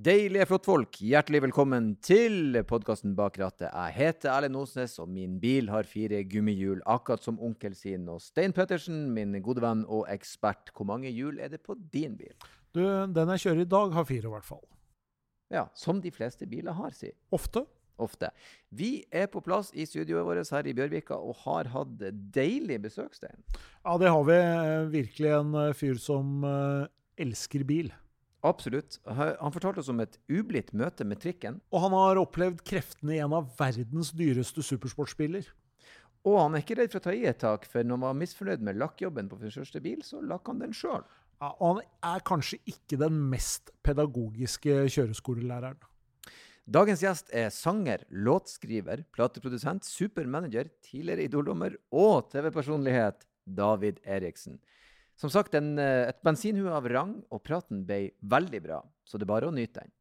Deilige flottfolk, hjertelig velkommen til podkasten Bak rattet. Jeg heter Erlend Osnes, og min bil har fire gummihjul, akkurat som onkel sin. Og Stein Pettersen, min gode venn og ekspert, hvor mange hjul er det på din bil? Du, den jeg kjører i dag, har fire i hvert fall. Ja, som de fleste biler har, si. Ofte. Ofte. Vi er på plass i studioet vårt her i Bjørvika og har hatt deilig besøk, Stein. Ja, det har vi. Virkelig en eh, fyr som uh, elsker bil. Absolutt. Han fortalte oss om et ublidt møte med trikken. Og han har opplevd kreftene i en av verdens dyreste supersportsbiler. Og han er ikke redd for å ta i et tak, for når han var misfornøyd med lakkjobben på sin første bil, så lakk han den sjøl. Ja, og han er kanskje ikke den mest pedagogiske kjøreskolelæreren. Dagens gjest er sanger, låtskriver, plateprodusent, supermanager, tidligere Idol-dommer og TV-personlighet David Eriksen. Som sagt, en, eh, et bensinhue av rang, og praten ble veldig bra, så det er bare å nyte den.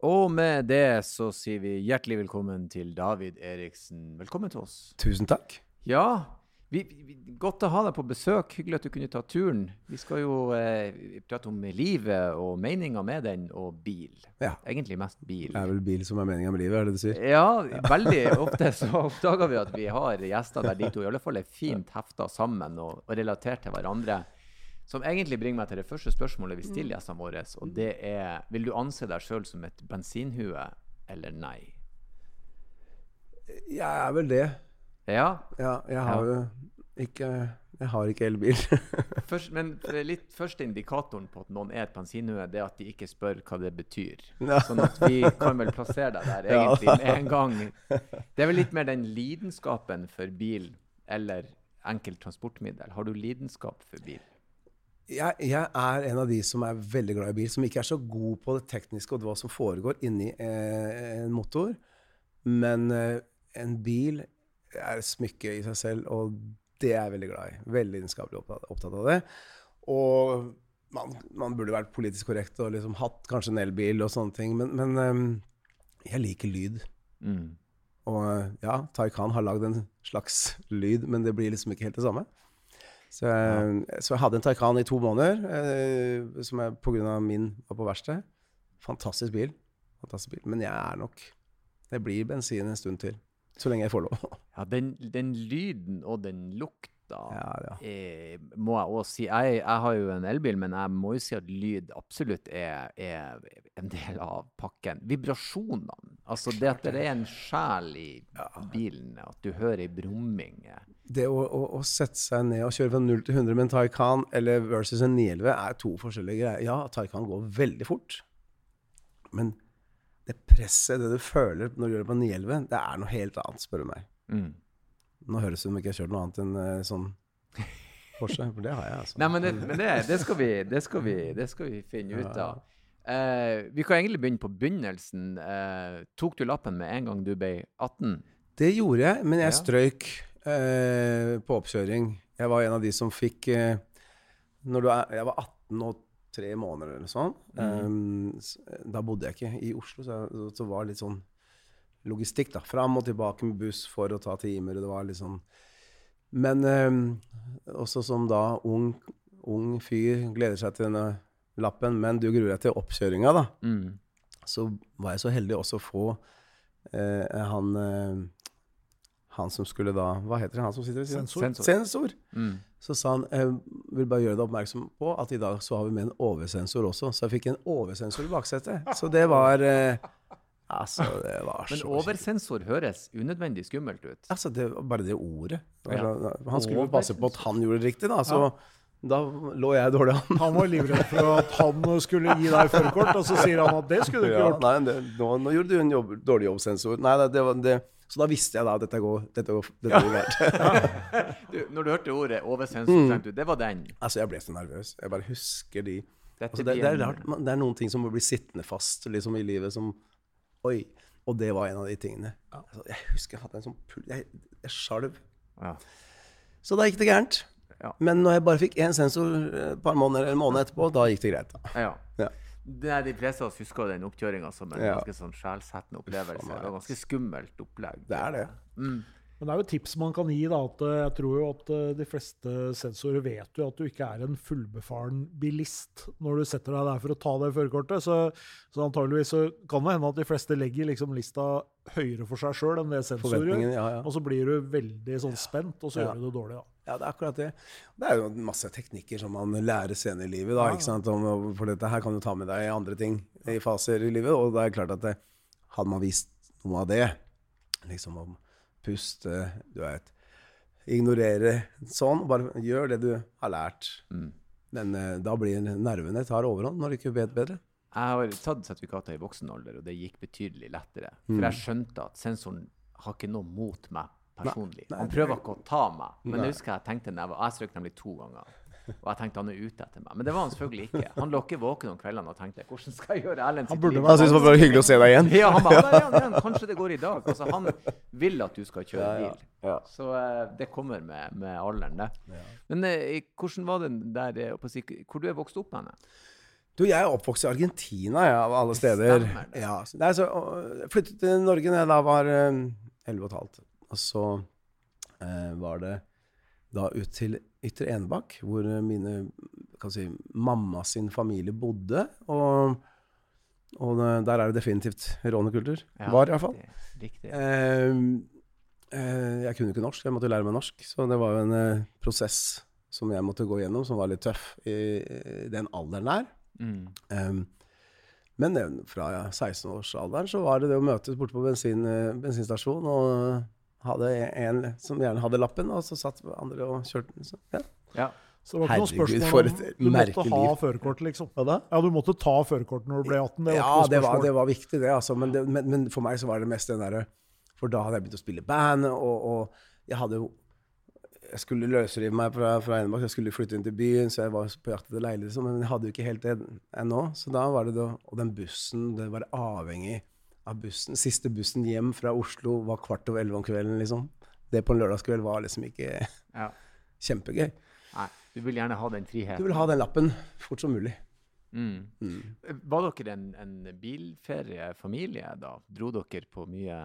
Og med det så sier vi hjertelig velkommen til David Eriksen. Velkommen til oss. Tusen takk. Ja, vi, vi, godt å ha deg på besøk. Hyggelig at du kunne ta turen. Vi skal jo eh, prate om livet og meninga med den, og bil. Ja. Egentlig mest bil. Det er vel bil som er meninga med livet, er det du sier? Ja, veldig ofte så oppdager vi at vi har gjester der de to i alle fall er fint hefta sammen og, og relatert til hverandre. Som egentlig bringer meg til det første spørsmålet vi stiller gjestene våre. Og det er Vil du anse deg sjøl som et bensinhue eller nei? Jeg er vel det. Ja? Ja, jeg har jo ikke Jeg har ikke elbil. Først, men litt første indikatoren på at noen er et bensinhue, er at de ikke spør hva det betyr. Ja. Sånn at vi kan vel plassere deg der egentlig med en gang. Det er vel litt mer den lidenskapen for bil eller enkelt transportmiddel. Har du lidenskap for bil? Jeg, jeg, er en av de som er veldig glad i bil, som ikke er så god på det tekniske og hva som foregår inni eh, en motor. Men eh, en bil er smykke i seg selv, og det er jeg veldig glad i. Veldig lidenskapelig opptatt, av det. Og man, man, burde vært politisk korrekt og liksom hatt kanskje en elbil og sånne ting, men, men um, jeg liker lyd. Mm. Og ja, Taycan har lagd en slags lyd, men det blir liksom ikke helt det samme. Så jeg, så jeg, hadde en Taycan i to måneder, eh, som jeg pga. min var på verksted. Fantastisk bil. Fantastisk bil. Men jeg er nok Det blir bensin en stund til. Så lenge jeg får lov. ja, den, den, lyden og den lukta ja, ja. Er, må jeg òg si jeg, jeg, har jo en elbil, men jeg må jo si at lyd absolutt er, er en del av pakken. Vibrasjonene. Altså det at det er en sjel i bilen, at du hører ei brumming. Det å, å, å, sette seg ned og kjøre fra 0 til 100 med en Taycan eller versus en 911 er to forskjellige greier. Ja, Taycan går veldig fort. Men det presset, det du føler når du gjør det på 911, det er noe helt annet, spør du meg. Mm. Nå høres det ut som jeg ikke har kjørt noe annet enn uh, sånn Porsche, for det har jeg. altså. Nei, men det, men det, det, skal, vi, det skal, vi, skal, vi, finne ut av. Uh, vi kan egentlig begynne på begynnelsen. Uh, tok du lappen med en gang du ble 18? Det gjorde jeg, men jeg strøyk på oppkjøring. Jeg var en av de som fikk Når du er, jeg var 18 og tre måneder eller sånn. Mm. Um, da bodde jeg ikke i Oslo, så, så var det litt sånn logistikk. da, Fram og tilbake med buss for å ta timer. og det var litt sånn... Men um, også som da ung, ung, fyr gleder seg til denne lappen, men du gruer deg til oppkjøringa, da. Mm. Så var jeg så heldig også å få uh, han eh, han som skulle da Hva heter det? Han som sitter ved siden Sensor. Sensor. Mm. Så sa han jeg vil bare gjøre deg oppmerksom på at i dag så har vi med en oversensor også. Så jeg fikk en oversensor i baksetet. Så det var eh, Altså, det var så Men oversensor høres unødvendig skummelt ut. Altså, det var bare det ordet. Ja. Han skulle jo passe på at han gjorde det riktig, da. Så ja. da lå jeg dårlig an. Han var livredd for at han skulle gi deg førerkort, og så sier han at det skulle du ikke gjort. Nei, det, nå, nå, gjorde du en jobb, dårlig jobbsensor. Nei, det, det, så da visste jeg da at dette går, dette går, dette går gærent. når du hørte ordet oversensor, mm. tenkte du det var den? Altså, jeg ble så nervøs. Jeg bare husker de altså, det, det, er rart, det er noen ting som må bli sittende fast liksom, i livet som Oi. Og det var en av de tingene. Altså, jeg husker jeg hadde en sånn pul... Jeg, jeg sjalv. Ja. Så da gikk det gærent. Ja. Men når jeg bare fikk én sensor et par måneder, en måned etterpå, da gikk det greit. Ja. Nei, De fleste av oss husker den oppkjøringa som en Ja. ganske sånn sjelsettende opplevelse. Det var ganske skummelt opplegg. Det er det. Mm. Men det er jo et tips man kan gi. da, at eh, Jeg tror jo at eh, de fleste sensorer vet jo at du ikke er en fullbefaren bilist når du setter deg der for å ta det førerkortet. Så, så antageligvis så kan det hende at de fleste legger liksom lista høyere for seg sjøl enn det sensoret, gjør. Ja, ja. Og så blir du veldig sånn spent, og så Ja. gjør du det dårlig. da. Ja, det er akkurat det. Det er jo masse teknikker som man lærer senere i livet. Da, ikke sant? Om, for dette her kan du ta med deg andre ting i faser i livet. Og det er klart at det, hadde man vist noe av det, liksom om puste, du vet, ignorere sånn, bare gjør det du har lært. Mm. Men eh, da blir nervene tar overhånd når du ikke vet bedre. Jeg har tatt sertifikater i voksen alder, og det gikk betydelig lettere. Mm. For jeg skjønte at sensoren har ikke noe mot meg personlig. Nei, Han prøver ikke å ta meg. Men Nei. jeg husker jeg tenkte jeg var Jeg strøk nemlig to ganger. Og jeg tenkte han er ute etter meg. Men det var han selvfølgelig ikke. Han lå ikke våken om kveldene og tenkte hvordan skal jeg gjøre Erlend Han sitt burde liv? Han syntes det var bare hyggelig å se deg igjen. Ja, han bare, ja, ja, ja. Kanskje det går i dag. Altså, han vil at du skal kjøre bil. Så uh, det kommer med, med alderen, det. Men uh, hvordan var det der eh, på å si, Hvor du er vokst opp henne? Du, jeg er oppvokst i Argentina, ja, av alle steder. Ja, så- nei, så jeg flyttet til Norge da jeg da var eh, 11 og et halvt. Og så eh, var det da ut til Ytre Enebakk, hvor eh, mine kan si, mamma sin familie bodde. Og, og der er det definitivt rånekultur. var i hvert fall. Riktig. riktig. Eh, eh, jeg kunne ikke norsk, jeg måtte lære meg norsk. Så det var jo en eh, prosess som jeg måtte gå gjennom, som var litt tøff i, i den alderen der. Mm. Um, men eh, fra ja, 16-årsalderen så var det det å møtes borte på bensin, eh, bensinstasjon og hadde en som gjerne hadde lappen, og så satt andre og kjørte. Så, ja. Ja. Så det var ikke noe Herregud, spørsmål for om du måtte ha førerkort, liksom. Ja, du måtte ta førerkort når du ble 18. Det var Ja, det var, det var viktig, det, altså. Men, det, men, men for meg så var det mest den derre For da hadde jeg begynt å spille band, og, og jeg hadde jo Jeg skulle løsrive meg fra, fra Enebakk, jeg skulle flytte inn til byen, så jeg var på jakt etter leilighet, liksom, men jeg hadde jo ikke helt det ennå. Så da var det da Og den bussen, det var avhengig av bussen. Siste bussen hjem fra Oslo var kvart over elleve om kvelden, liksom. Det på en lørdagskveld var liksom ikke ja. kjempegøy. Nei, du vil gjerne ha den friheten. Du vil ha den lappen fort som mulig. Mm. Mm. Var dere en, en bilferiefamilie da? Dro dere på mye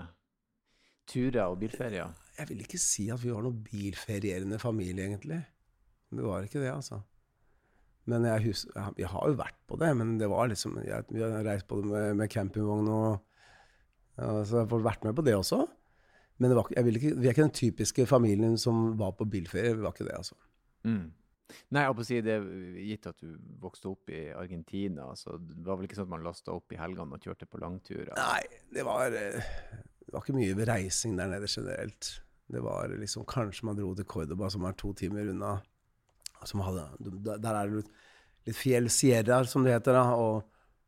turer og bilferier? Jeg vil ikke si at vi var noen bilferierende familie, egentlig. Vi var ikke det, altså. Men jeg hus jeg har jo vært på det, men det var liksom jeg, Vi har reist på det med, med campingvogn og ja, Så jeg har vært med på det også. Men det var, ikke- vi er ikke den typiske familien som var på bilferie. Vi var ikke det, altså. Mm. Nei, jeg på å si det gitt at du vokste opp i Argentina, så det var vel ikke sånn at man lasta opp i helgene og kjørte på langturer? Nei, det var, det var ikke mye reising der nede generelt. Det var liksom Kanskje man dro til Cordoba, som er to timer unna. Hadde, der er det litt, litt fjell, sierraer, som det heter. da, og,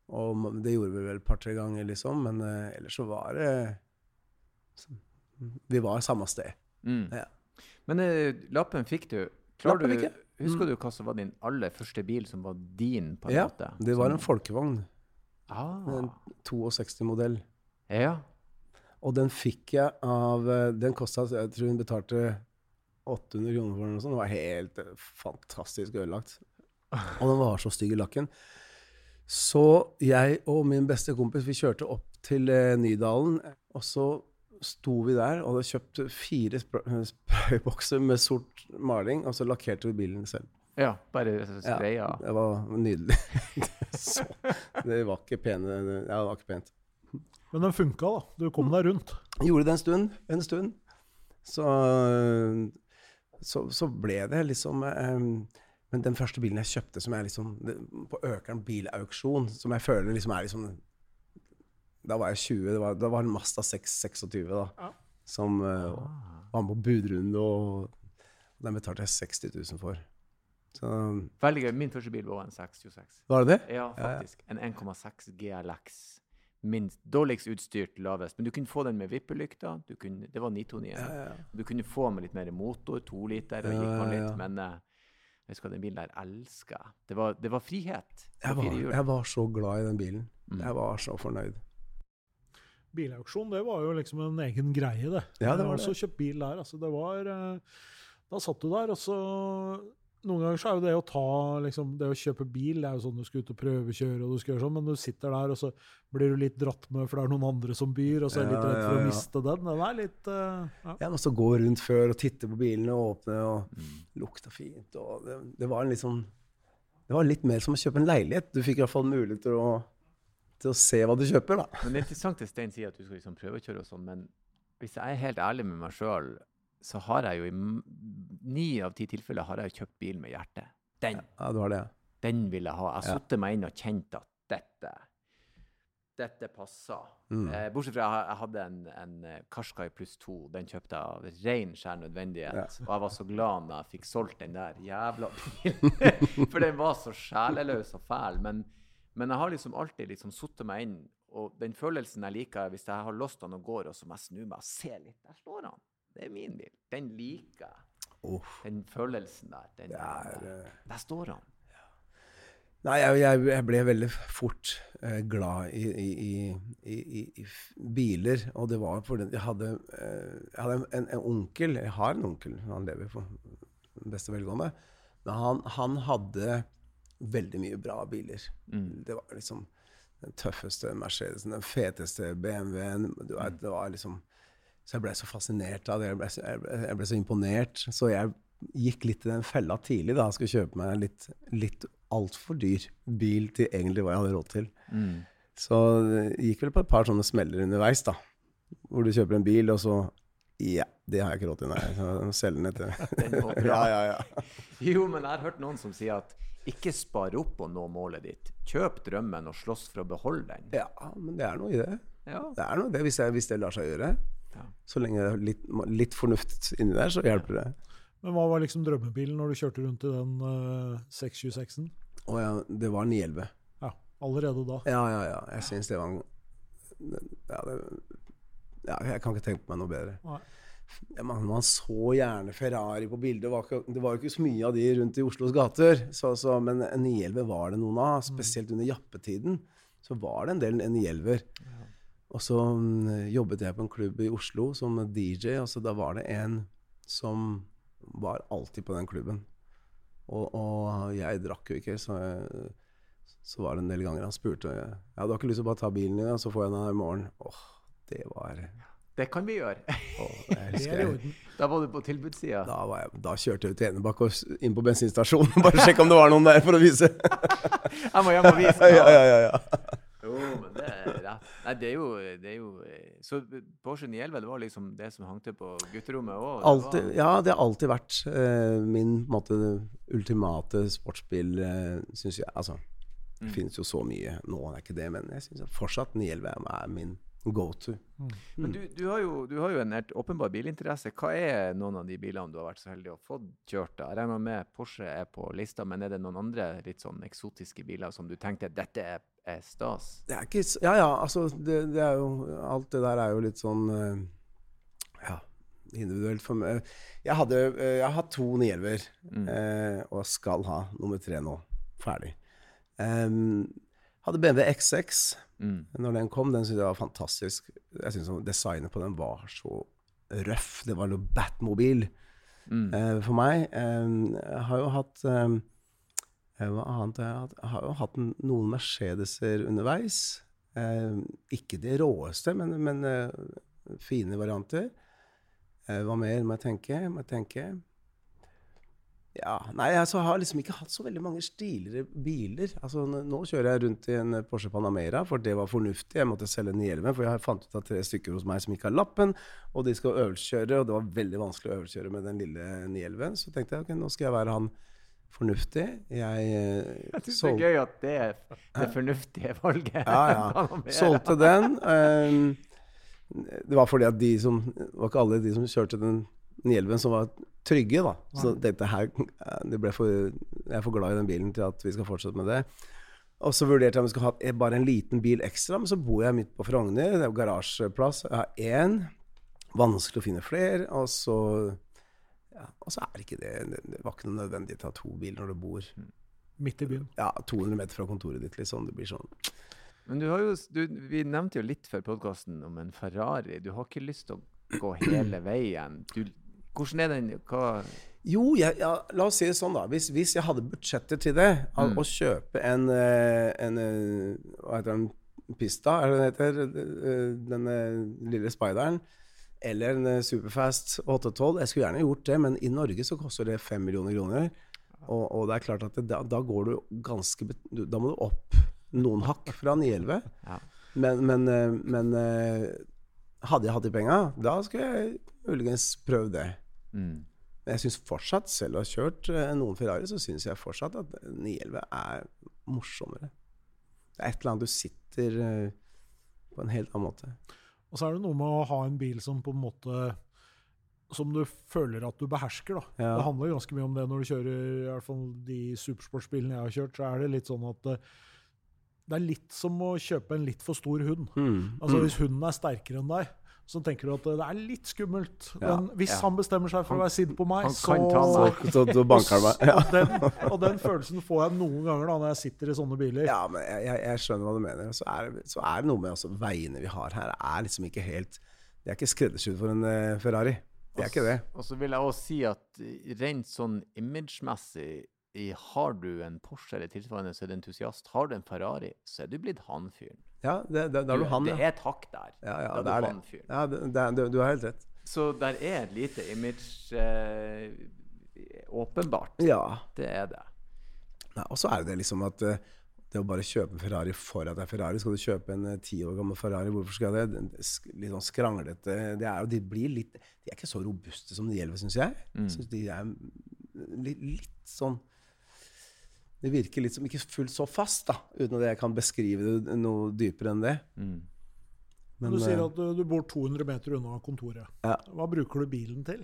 og det gjorde vi vel et par-tre ganger, liksom. Men uh, ellers så var det Vi var samme sted. Mm. Ja. Men uh, lappen fikk du. Klarer Lappen du, fikk jeg. Husker Mm. du hva som var din aller første bil som var din? på en Ja, måte? det var en folkevogn. ah. En 62-modell. Ja. Og den fikk jeg av eh, Den kosta Jeg tror hun betalte 800 kroner for den. og sånn. Den var helt fantastisk ødelagt. Og den var så stygg i lakken. Så jeg og min beste kompis vi kjørte opp til eh, Nydalen. Og så sto vi der og hadde kjøpt fire spra- spraybokser med sort maling. Og så lakkerte vi bilen selv. ja, bare spraya. Det var nydelig. så, det var ikke pene Ja, det var ikke pent. Men den funka, da. Du kom deg rundt. Gjorde det en stund. En stund. Så, så, så ble det liksom eh, Men den første bilen jeg kjøpte som jeg liksom På Økeren bilauksjon, som jeg føler liksom er liksom Da var jeg 20. Det var, da var en Mazda 626 da. Ja. Som Ah. var med på budrunde, og den betalte jeg 60 000 for. Så Veldig gøy. Min første bil var en 626. Var det det? Ja, Ja, ja. faktisk. En 1,6 GLX. Minst, dårligst utstyrt, lavest. Men du kunne få den med vippelykter. Det var 929. Ja, ja, ja. Du kunne få med litt mer motor, to liter, og Ja, gikk man ja, litt. ja. Men eh, jeg husker den bilen der elska jeg. Det var, det var frihet. Jeg var, jeg var så glad i den bilen. Mm. Jeg var så fornøyd. Bilauksjon, det var jo liksom en egen greie, det. Ja, det var det. Så kjøpt bil der. Altså, det var eh, Da satt du der, og så noen ganger så er jo det å ta liksom, Det å kjøpe bil det er jo sånn du skal ut og prøvekjøre, og du skal gjøre sånn, men du sitter der, og så blir du litt dratt med, for det er noen andre som byr, og så er du litt Ja, redd for å miste den. Den er litt uh, ja. Jeg så gå rundt før og titte på bilene og åpne, og lukta fint. Og det, det var en litt sånn Det var litt mer som å kjøpe en leilighet. Du fikk i hvert fall mulighet til å, til å se hva du kjøper, da. Men det er interessant det Stein sier, at du skal liksom prøvekjøre og sånn, men hvis jeg er helt ærlig med meg sjøl, så har jeg jo i ni av ti tilfeller har jeg kjøpt bil med hjertet. Den, Ja, det var det. den vil jeg ha. Jeg har Ja. satt meg inn og kjent at dette dette passer. Mm. Eh, bortsett fra jeg, jeg hadde en, en eh, pluss to. Den kjøpte jeg av ren skjær nødvendighet. Og jeg var så glad når jeg fikk solgt den der jævla bilen. For den var så sjeleløs og fæl. Men, men jeg har liksom alltid liksom satt meg inn. Og den følelsen jeg liker, er hvis jeg har låst den og går, og så må jeg snu meg og se litt. Der står han. Det er min bil. Den liker jeg. Uff. Den følelsen der. Den, Det er, eh, der står han. Nei, jeg, jeg, ble veldig fort eh, glad i, i, i, i, i, i biler. Og det var fordi jeg hadde, eh, jeg hadde en, en onkel Jeg har en onkel, han lever for beste velgående. Men han, han hadde veldig mye bra biler. Det var liksom den tøffeste Mercedesen, den feteste BMW-en. Det var liksom Så jeg ble så fascinert av det. Jeg ble så, ble, så imponert. Så jeg gikk litt i den fella tidlig. da, jeg Skulle kjøpe meg litt, litt altfor dyr bil til egentlig hva jeg hadde råd til. Så det gikk vel på et par sånne smeller underveis, da. Hvor du kjøper en bil, og så Ja, det har jeg ikke råd til, nei. Selge den etter. Ja, ja, ja. Jo, men jeg har hørt noen som sier at ikke spar opp og nå målet ditt. Kjøp drømmen og slåss for å beholde den. Ja, men det er noe i det. Ja. Det er noe det, hvis, jeg, hvis det lar seg gjøre. Ja. Så lenge det er litt, litt fornuft inni der, så hjelper det. Men hva var liksom drømmebilen når du kjørte rundt i den uh, 626-en? Oh, ja, det var 911. Ja, allerede da. Ja, ja, ja. Jeg syns det var en ja, det, ja, jeg kan ikke tenke på meg noe bedre. Nei. Ja, man, man så gjerne Ferrari på bildet. Det var, ikke, det var jo ikke så mye av de rundt i Oslos gater. Så, så, men en 911 var det noen av. Spesielt under jappetiden. Så var det en del 911-er. Og så mm, jobbet jeg på en klubb i Oslo som DJ, og så da var det en som var alltid på den klubben. Og, og jeg drakk jo ikke, så, jeg, så var det en del ganger han spurte ja, du har ikke lyst til å bare ta bilen din, og så får jeg den her i morgen. Åh, det var Det kan vi gjøre. åh, jeg jeg. Da var du på tilbudssida. da, da kjørte jeg ut til Enebakk og inn på bensinstasjonen. Bare sjekke om det var noen der for å vise. Jeg må hjem og vise. ja, ja, ja, ja. Det er rett. Nei, det er jo, det er jo eh, Så Porsche 911 var liksom det som hang til på gutterommet òg? Ja, det har alltid vært uh, min måte, ultimate sportsbil, uh, syns jeg. Altså, det finnes jo så mye nå, det er ikke det, men jeg syns fortsatt 911 er min go to. Men du, du, har jo, du har jo en helt åpenbar bilinteresse. Hva er noen av de bilene du har vært så heldig å få kjørt? da? Jeg regner med Porsche er på lista, men er det noen andre litt sånn eksotiske biler som du tenkte dette er, er stas? Det er ikke Ja ja, altså det, det er jo Alt det der er jo litt sånn eh, Ja, individuelt for meg. Jeg hadde eh, Jeg har hatt to nierver, mm. eh, og skal ha nummer tre nå. Ferdig. Um, hadde BMW X6 Mm. når den kom. Den syntes jeg var fantastisk. Jeg synes Designet på den var så røff. Det var noe Batmobil Mm. eh, for meg. Um, jeg har jo hatt eh, Hva annet? Jeg har, jo hatt noen Mercedeser underveis. Eh, ikke de råeste, men, men eh, fine varianter. Eh, hva mer må jeg tenke? Må jeg tenke? Ja, nei, altså, jeg har liksom ikke hatt så veldig mange stiligere biler. Altså, nå kjører jeg rundt i en Porsche Panamera, for det var fornuftig. Jeg måtte selge 911, for jeg fant ut av tre stykker hos meg som ikke har lappen, og de skal øvelseskjøre, og det var veldig vanskelig å øvelseskjøre med den lille 911. Så tenkte jeg ok, nå skal jeg være han fornuftig. Jeg, eh, Jeg syns det er gøy at det er det fornuftige valget. ja, ja. Solgte den. Um, det var fordi at de som var ikke alle de som kjørte den 911 som var trygge, da. Så dette her eh, det ble for, Jeg er for glad i den bilen til at vi skal fortsette med det. Og så vurderte jeg om vi skulle ha eh, bare en liten bil ekstra, men så bor jeg midt på Frogner. Det er jo garasjeplass. Jeg har én. Vanskelig å finne flere. Og så ja, Og så er det ikke det Det var ikke noe nødvendig å ha to biler når du bor Midt i byen. ja, 200 meter fra kontoret ditt, liksom. Det blir sånn Men du har jo, du, vi nevnte jo litt før podkasten om en Ferrari. Du har ikke lyst til å gå hele veien. Du, hvordan er den hva, Jo, jeg, ja, la oss si det sånn, da. Hvis, hvis jeg hadde budsjettet til det, av å kjøpe en, eh, en eh, Hva heter den? Pista, er det den heter? Eh, Denne lille spideren. Eller en eh, Superfast 812. Jeg skulle gjerne gjort det, men i Norge så koster det 5 millioner kroner. Og, og det er klart at det, da, da går du ganske Da må du opp noen hakk fra 911. Ja. Men, men, eh, men eh, hadde jeg hatt de penga, da skulle jeg muligens prøvd det. Mm. Men jeg syns fortsatt, selv om jeg har kjørt noen Ferrari, så syns jeg fortsatt at 911 er morsommere. Det er et eller annet du sitter på en helt annen måte. Og så er det noe med å ha en bil som på en måte som du føler at du behersker. da. Ja. Det handler ganske mye om det når du kjører i hvert fall de supersportsbilene jeg har kjørt. så er det litt sånn at eh, det er litt som å kjøpe en litt for stor hund. Mm. Altså Hvis hunden er sterkere enn deg, så tenker du at eh, det er litt skummelt. Ja, Men hvis ja. han bestemmer seg for å være sint på meg, han så kan ta meg. Så da banker han meg. Ja. og, den, og den følelsen får jeg noen ganger da når jeg sitter i sånne biler. Ja, men jeg, jeg, jeg skjønner hva du mener. Så er, så er det noe med altså, veiene vi har her, er liksom ikke helt Det er ikke skreddersydd for en uh, Ferrari. Det er ikke det. Og så vil jeg også si at rent sånn imagemessig har du en Porsche eller tilsvarende, så er du entusiast. Har du en Ferrari, så er du blitt han fyren. Ja, det, det, det er du han, det er et hakk der. Ja, ja, det er du han fyren. Ja, det, det, du har helt rett. Så der er et lite image eh, Åpenbart. Ja. Det er det. Nei, og så er det liksom at eh, det å bare kjøpe en Ferrari for at det er Ferrari Skal du kjøpe en eh, ti år gammel Ferrari, hvorfor skal det? Litt sånn skranglete det er, jo- De blir litt De er ikke så robuste som de gjelder, syns jeg. Jeg synes de er litt, litt sånn Det virker liksom ikke fullt så fast, da, uten at jeg kan beskrive det noe dypere enn det. Mm. Men du sier eh, at du, du bor 200 meter unna kontoret. Ja. Hva bruker du bilen til?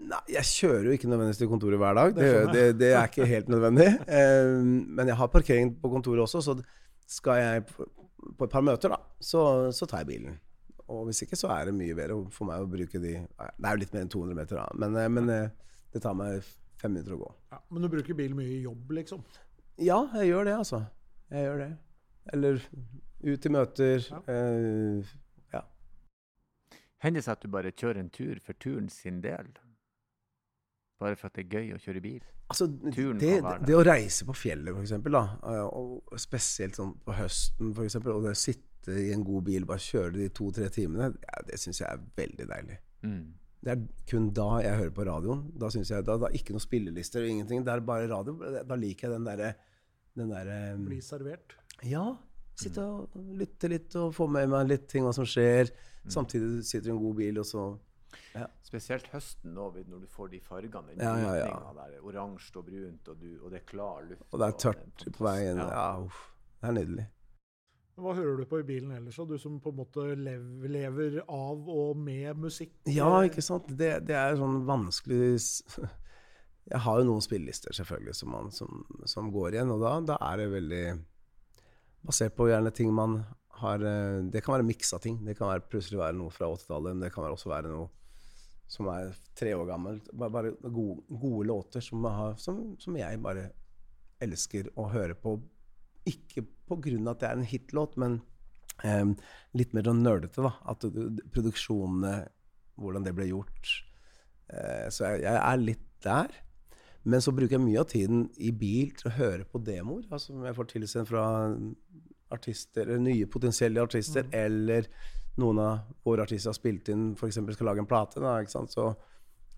Nei, jeg kjører jo ikke nødvendigvis til kontoret hver dag. Det Det, det, det er ikke helt nødvendig. Eh, men jeg har parkering på kontoret også, så skal jeg på et par møter, da, så, så tar jeg bilen. Og hvis ikke, så er det mye bedre for meg å bruke de Det er jo litt mer enn 200 meter, da, men, eh, men eh, det tar meg fem minutter å gå. Ja, men du bruker bil mye i jobb, liksom? Ja, jeg gjør det, altså. Jeg gjør det. Eller ut i møter. Ja. eh, ja. Hender det seg at du bare kjører en tur for turen sin del? Bare for at det er gøy å kjøre bil? Altså, Turen det, det, å reise på fjellet, eksempel, eh, og spesielt sånn på høsten, for eksempel, og det å sitte i en god bil, bare kjøre de to-tre timene, ja, det syns jeg er veldig deilig. Mm. Det er kun da jeg hører på radioen. Da synes jeg, da, da ikke noen spillelister og ingenting. Det er bare radio. Da liker jeg den derre den der, eh, Bli servert? Ja. Sitte og lytte litt og få med meg litt ting hva som skjer. Mm. Samtidig sitter du i en god bil, og så Spesielt høsten nå, når du får de fargene. Den Ja, ja, ja. Der, oransje og brunt, og, du, og det er klar luft. Og det er og tørt på veien. Ja. Ja, uff. Det er nydelig. Hva hører du på i bilen ellers. Du som på en måte lev, lever av og med musikk? Ja, ikke sant. Det, det er sånn vanskelig Jeg har jo noen spillelister, selvfølgelig, som, man, som, som går igjen. Og da, da er det veldig basert på gjerne ting man har eh, Det kan være miksa ting. Det kan være plutselig være noe fra 80-tallet, men det kan også være noe som er tre år gammelt. Bare, bare gode, gode låter som, har, som, som jeg bare elsker å høre på. Ikke av at det er en hitlåt, men um, litt mer sånn nerdete, da. At du- du- produksjonene, hvordan det ble gjort. Uh, så jeg, jeg er litt der. Men så bruker jeg mye av tiden i bil til å høre på demoer. Altså jeg får tilsendt fra artister, eller nye potensielle artister, eller noen av våre artister har spilt inn, f.eks. skal lage en plate. Da? Så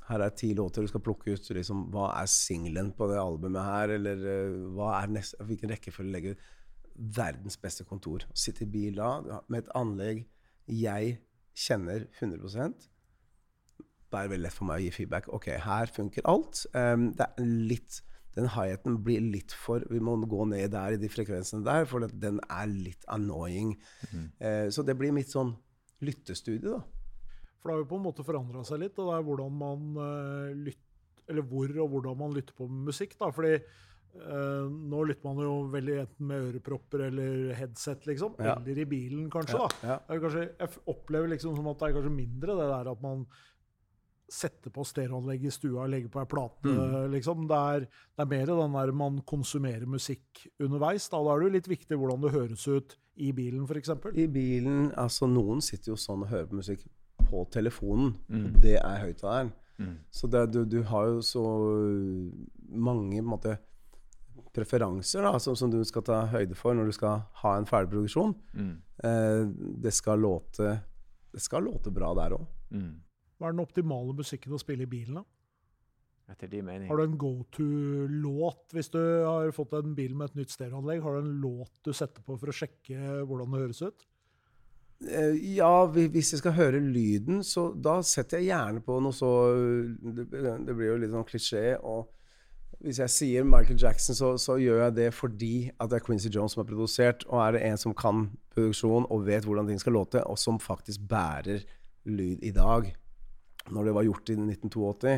her er ti låter du skal plukke ut. Liksom, hva er singelen på det albumet her? Eller eh, neste, hvilken rekkefølge legger du Verdens beste kontor. Sitte i bil da med et anlegg jeg kjenner 100 det er veldig lett for meg å gi feedback. Ok, her funker alt. Um, det er litt Den high-heten blir litt for Vi må gå ned der i de frekvensene der, for den er litt annoying. Eh, så det blir mitt sånn lyttestudie, da. For det har jo på en måte forandra seg litt, og det er hvordan man uh, lytter Eller hvor og hvordan man lytter på musikk. da, fordi Uh, nå lytter man jo veldig enten med ørepropper eller headset, liksom. Ja. Eller i bilen, kanskje. Ja, da. ja. Kanskje, jeg opplever liksom som at det er kanskje mindre det der at man setter på stereoanlegg i stua og legger på ei plate. Mm. liksom. Det er, det er mer den der man konsumerer musikk underveis. Da, da er det jo litt viktig hvordan det høres ut i bilen, f.eks. I bilen Altså, noen sitter jo sånn og hører på musikk på telefonen. Mm. Det er høyttaleren. Mm. Så det, du, du har jo så mange på en måte, preferanser da, som, som du skal ta høyde for når du skal ha en ferdig produksjon. Mm. Eh, det, skal låte, det skal låte bra der òg. Mm. Hva er den optimale musikken å spille i bilen? da? Etter de mening. Har du en go to-låt hvis du har fått en bil med et nytt stereoanlegg? Har du en låt du setter på for å sjekke hvordan det høres ut? Eh, ja, hvis jeg skal høre lyden, så da setter jeg gjerne på noe så Det, det blir jo litt sånn klisjé. Og hvis jeg sier Michael Jackson, så, så gjør jeg det fordi at det er Quincy Jones som har produsert. Og er det en som kan produksjon og vet hvordan ting skal låte, og som faktisk bærer lyd i dag Når det var gjort i 1982,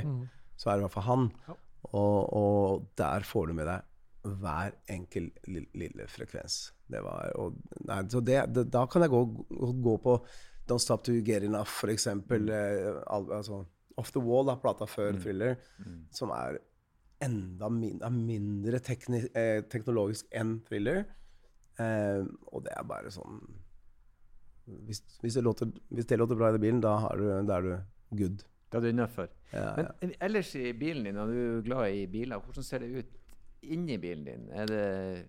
så er det i hvert fall han. Ja. Og, og der får du med deg hver enkel lille, frekvens. Det var, og, nei, så det, det, da kan jeg gå, gå, på Don't Stop To Get Enough, for eksempel. Eh, al, altså, Off The Wall, da, plata før Thriller, som er enda min, mindre tekni, eh, teknologisk enn Thriller. Eh, og det er bare sånn hvis, hvis, det låter, hvis det låter bra i bilen, da, har du, da er du good. Det er du innafor. Ja, Men en- ellers i bilen din, og du er glad i biler, hvordan ser det ut inni bilen din? Er det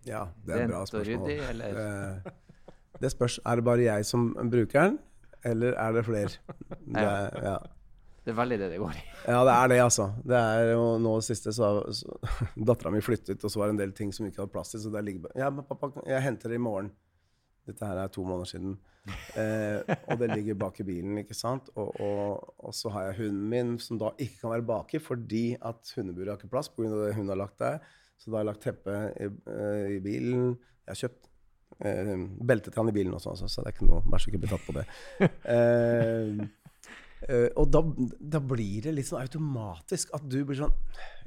Ja, det er rent og ryddig, eller? Eh, det spørs Er det bare jeg som bruker den, eller er det flere? Det ja. Det er veldig det det går i. ja, det er det, altså. Det er jo nå siste så, så Dattera mi flyttet, og så var det en del ting som ikke hadde plass til. Så der ligger Ja, men pappa, jeg henter det i morgen. Dette her er to måneder siden. Eh, og det ligger bak i bilen, ikke sant. Og, og, og så har jeg hunden min, som da ikke kan være baki fordi at hundeburet har ikke plass pga. det hun har lagt der. Så da har jeg lagt teppe i, eh, i bilen. Jeg har kjøpt eh, belte til han i bilen også, altså, så det er ikke noe Vær så ikke bli tatt på det. Eh, Uh, og da, da blir det litt sånn automatisk at du blir sånn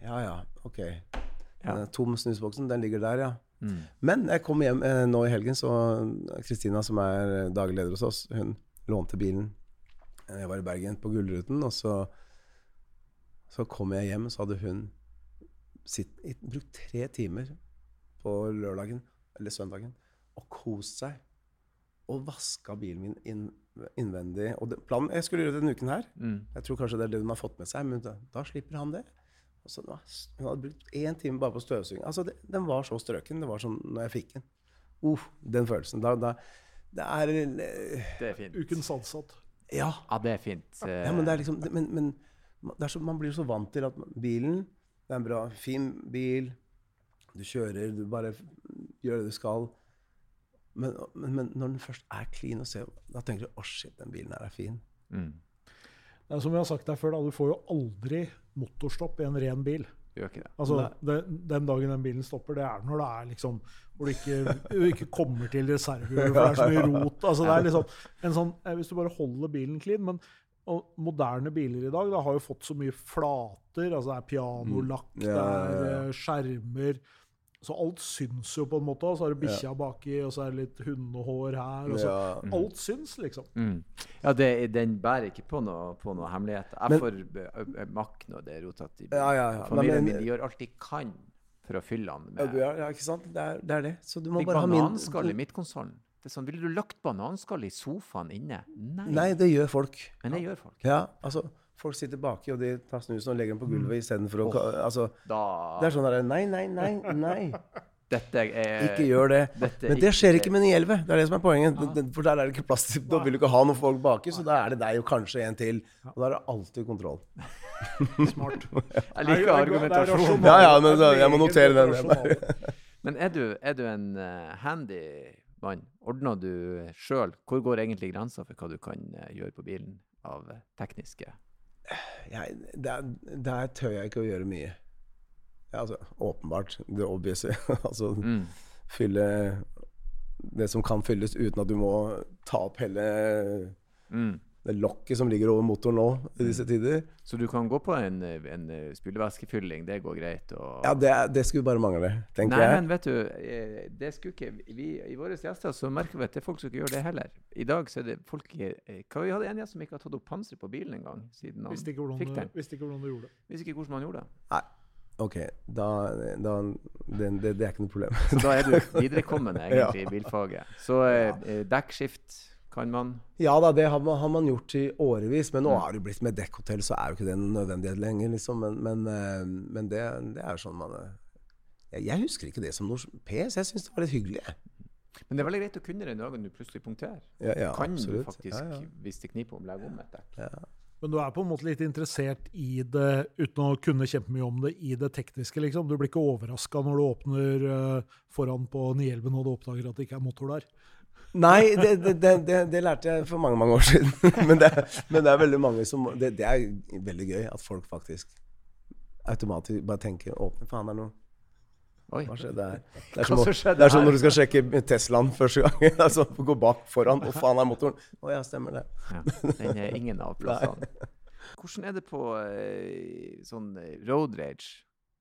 Ja ja, OK. Ja. Den Tom snusboksen, den ligger der, ja. Mm. Men jeg kom hjem eh, nå i helgen, så Kristina, som er daglig leder hos oss, hun lånte bilen. Jeg var i Bergen på Gullruten, og så, så kom jeg hjem, så hadde hun sitt, brukt tre timer på lørdagen eller søndagen og kost seg. Og vaska bilen min inn, innvendig. Og det, planen, jeg skulle gjøre denne uken her. Mm. Jeg tror kanskje det er det hun har fått med seg, men da, da slipper han det. Og så, hun hadde brukt én time bare på støvsuging. Altså, det, den var så strøken. Det var sånn når jeg fikk den. Uh, den følelsen. Da, da, det er uh, Det er fint. Ukens ansatt. Ja. Ja, det er fint. Ja men det er liksom det, men, men det er så, man blir så vant til at bilen Det er en bra, fin bil. Du kjører, du bare gjør det du skal. Men, men, men når den først er clean, og ser, da tenker du å shit, den bilen her er fin. mm. Det er som jeg har sagt deg før, da, du får jo aldri motorstopp i en ren bil. Gjør ikke det. Altså, det, Den dagen den bilen stopper, det er når det er liksom hvor du ikke, du ikke kommer til reservehjulet, for det er så mye rot. Altså, det er liksom en sånn, eh, Hvis du bare holder bilen clean men og moderne biler i dag da, har jo fått så mye flater. altså Det er pianolakk, Mm. Ja, det ja, er ja. eh, skjermer. Så alt syns jo på en måte. og Så har du bikkja baki, og så er det litt hundehår her. og så Ja. Alt syns, liksom. Mm. Ja, det, den bærer ikke på noe, på noe hemmelighet. Jeg Men- får eh, eh, makk når det er rotete i bilen. Ja, ja, ja. Familien Men- min de gjør alt de kan for å fylle den Ja, med ja, ja, ikke sant? Det er, det er det. Så du må bare ha min bananskall i midtkonsollen. Det er sånn, Ville du lagt bananskall i sofaen inne? Nei. Nei, det gjør folk. Men det gjør folk. Ja, altså Folk sitter baki, og de tar snusen og legger den på gulvet istedenfor å oh, Altså, Da det er sånn derre Nei, nei, nei, nei. Dette er Ikke gjør det. dette Men det skjer ikke med 911. Det er det som er poenget. Det- For der er det ikke plass til Da vil du ikke ha noen folk baki, så da er det deg og kanskje en til. Og da er det alltid kontroll. Smart. Jeg liker argumentasjonen. Ja, ja, men jeg må notere den. den. Men er du, er du en eh, handy mann? Ordner du sjøl? Hvor går egentlig grensa for hva du kan eh, gjøre på bilen av eh, tekniske Jeg, der, der tør jeg ikke å gjøre mye. Ja, altså, åpenbart. Det obvious. altså, mm. fylle det som kan fylles uten at du må ta opp hele Mm. Det lokket som ligger over motoren nå i disse tider. Så du kan gå på en, en eh, spylevæskefylling, det går greit? Og... Ja, det, det skulle bare mangle, tenker Nei, jeg. men vet du, eh, det skulle ikke vi, I våre gjester så merker vi at det er folk som ikke gjør det heller. I dag så er det folk eh, Hva vi hadde en gjest som ikke har tatt opp panseret på bilen engang siden han Visste ikke, hvordan fikk den. visste ikke hvordan du gjorde det. Visste ikke hvordan han gjorde det. Nei. Ok, da, da det, det, det er ikke noe problem. Så da er du viderekommende egentlig i bilfaget. Så eh, dekkskift, Kan man Ja da, det har man, har man gjort i årevis, men nå har det blitt med dekkhotell, så er jo ikke det en nødvendighet lenger, liksom. Men, men, eh, men det, det er sånn man eh, jeg, jeg husker ikke det som noe pes. Jeg syns det var litt hyggelig. jeg. Men det er veldig greit å kunne den dagen du plutselig punkterer. Ja, ja, kan absolutt. du faktisk, Ja, ja. hvis det kniper, om legge om et dekk. Men du er på en måte litt interessert i det, uten å kunne kjempemye om det, i det tekniske, liksom. Du blir ikke overraska når du åpner eh, foran på 911 og du oppdager at det ikke er motor der. Nei, det, det, det, det, lærte jeg for mange mange år siden. men, det, men det er veldig mange som det, er veldig gøy at folk faktisk automatisk bare tenker Åpne, faen, det er noe Oi. Hva skjedde her? Det er som, det er som når du skal sjekke Teslaen første gang. altså, Gå bak foran. Å, faen, er motoren Å ja, stemmer det. Ja, den er ingen av plassene. Hvordan er det på eh, sånn eh, road rage?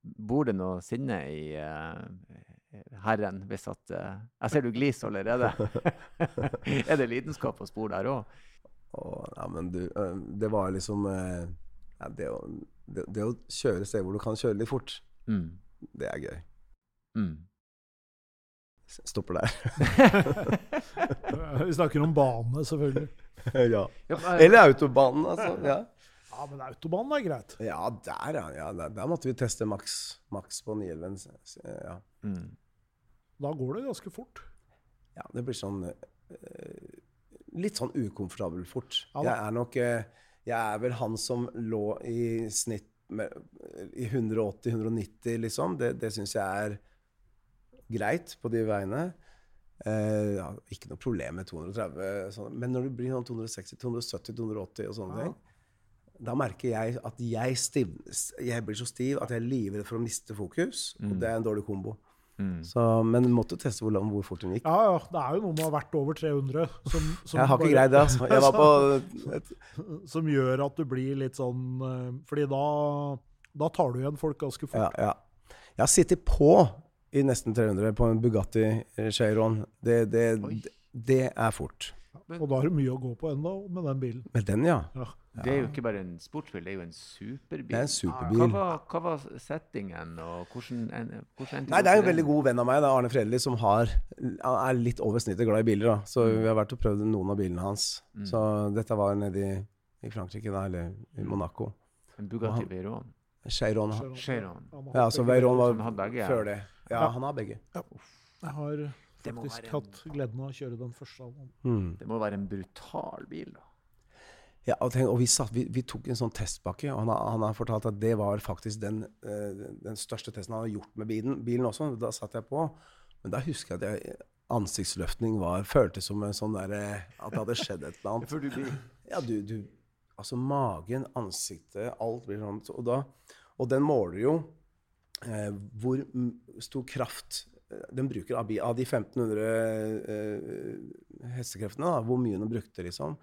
Bor det noe sinne i eh, Herren hvis at eh, Jeg ser du gliser allerede. er det lidenskap å spore der òg? Ja, men du, det var liksom øh, ja, det, å, det, det å kjøre steder hvor du kan kjøre litt fort, Mm. det er gøy. Mm. Stopper der. Vi snakker om bane, selvfølgelig. ja. Ja, Eller autobanen, altså. Ja, Ja, men autobanen er greit. ja der, ja. ja der, der måtte vi teste maks, maks på 911. Ja. Mm. Da går det ganske fort. ja, det blir sånn øh, Litt sånn ukomfortabel fort. Ja jeg er nok øh, Jeg er vel han som lå i snitt med, i 180-190, liksom. Det, det syns jeg er greit på de veiene. Eh, ja, ikke noe problem med 230, sånn. men når det blir sånn 260, 270, 280 og sånne Ja. ting, da merker jeg at jeg, stiv, jeg blir så stiv at jeg er livredd for å miste fokus. Og det er en dårlig kombo. Mm. Så, men du måtte teste hvor, hvor fort hun gikk. Ja, ja. Det er jo noe med å ha vært over 300 som, som, Jeg har ikke greid det. altså. Jeg var på et, som gjør at du blir litt sånn eh, Fordi da, da tar du igjen folk ganske fort. ja, ja. Jeg har sittet på i nesten 300 på en Bugatti Cheiron. Det, det, det, det er fort. Og da har du mye å gå på ennå med den bilen. Med den, ja. Ja. Det er jo ikke bare en sportsbil, det er jo en superbil. Det er en Hva superbil. var, hva var settingen, og hvordan, en, hvordan Nei, det er jo en veldig god venn av meg, det er Arne Fredli, som har, er litt over snittet glad i biler. da. Så Mm. vi har vært og prøvd noen av bilene hans. Mm. Så dette var nede i, i Frankrike, da, eller i Monaco. En Bugatti Veyron. Cheiron. Cheiron. Chiron. Ja, så Veyron var begge, ja. før det. Ja, Ja. han har begge. Ja. Jeg har faktisk hatt gleden av å kjøre den første av dem. Mm. Det må være en brutal bil, da. Ja, og, tenk, og vi, satt, vi, vi tok en sånn testpakke, og han har, han har fortalt at det var faktisk den, eh, den største testen han har gjort med bilen, bilen også. Da satt jeg på. Men da husker jeg at jeg, ansiktsløftning var, føltes som en sånn der, eh, at det hadde skjedd et eller annet. Du blir Ja, du, du Altså magen, ansiktet, alt blir sånn. Og, da, og den måler jo eh, hvor stor kraft den bruker av, av de 1500 eh, hestekreftene, da, hvor mye den brukte, liksom.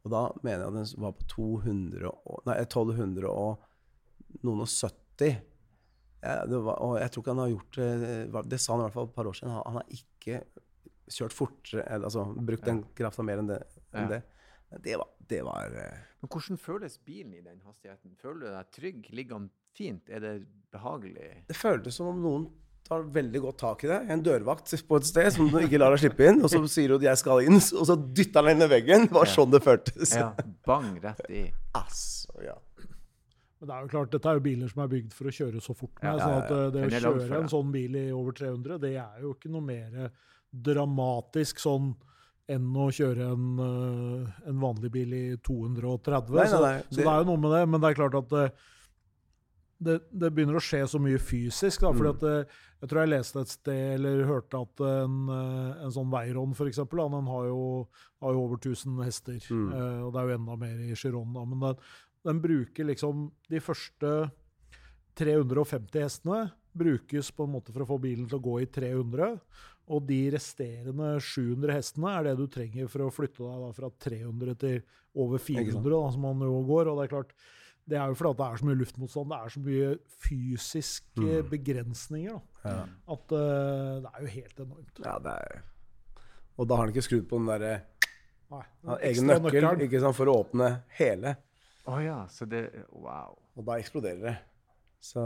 Og da mener jeg at den var på 200 og, Nei, 1200 og noen og 70. Ja, det var, og jeg tror ikke han har gjort det Det sa han i hvert fall et par år siden. Han, han har ikke kjørt fortere, eller, altså brukt den krafta mer enn det. Enn Ja. det. Det var, det var eh, Men hvordan føles bilen i den hastigheten? Føler du deg trygg? Ligger den fint? Er det behagelig? Det føltes som om noen tar veldig godt tak i det. En dørvakt på et sted som du ikke lar deg slippe inn, og så sier du at 'jeg skal inn', og så dytter han inn i veggen. Det var Ja. sånn det føltes. Ja, bang rett i. Altså, ja. Men det er jo klart, dette er jo biler som er bygd for å kjøre så fort med. Ja, sånn ja, at eh, det å er kjøre en sånn bil i over 300, det er jo ikke noe mer dramatisk sånn enn å kjøre en, eh, en vanlig bil i 230. Nei, nei, så, nei, så det- det er jo noe med det, men det er klart at det, det, begynner å skje så mye fysisk. Da, fordi Mm. at det, jeg tror jeg leste et sted eller hørte at en, eh, en sånn Veyron f.eks. Den har jo, har jo over 1000 hester. Mm. eh, og det er jo enda mer i Chiron. Da, men den, den bruker liksom de første 350 hestene brukes på en måte for å få bilen til å gå i 300. Og de resterende 700 hestene er det du trenger for å flytte deg da fra 300 til over 400, da, som man jo går. Og det er klart, det er jo fordi at det er så mye luftmotstand, det er så mye fysiske Mm. begrensninger, da, Ja. at uh, det er jo helt enormt. ja, det er Og da har han ikke skrudd på den derre egen nøkkel ikke sant, for å åpne hele. Å ja, så det Wow. Og da eksploderer det. Så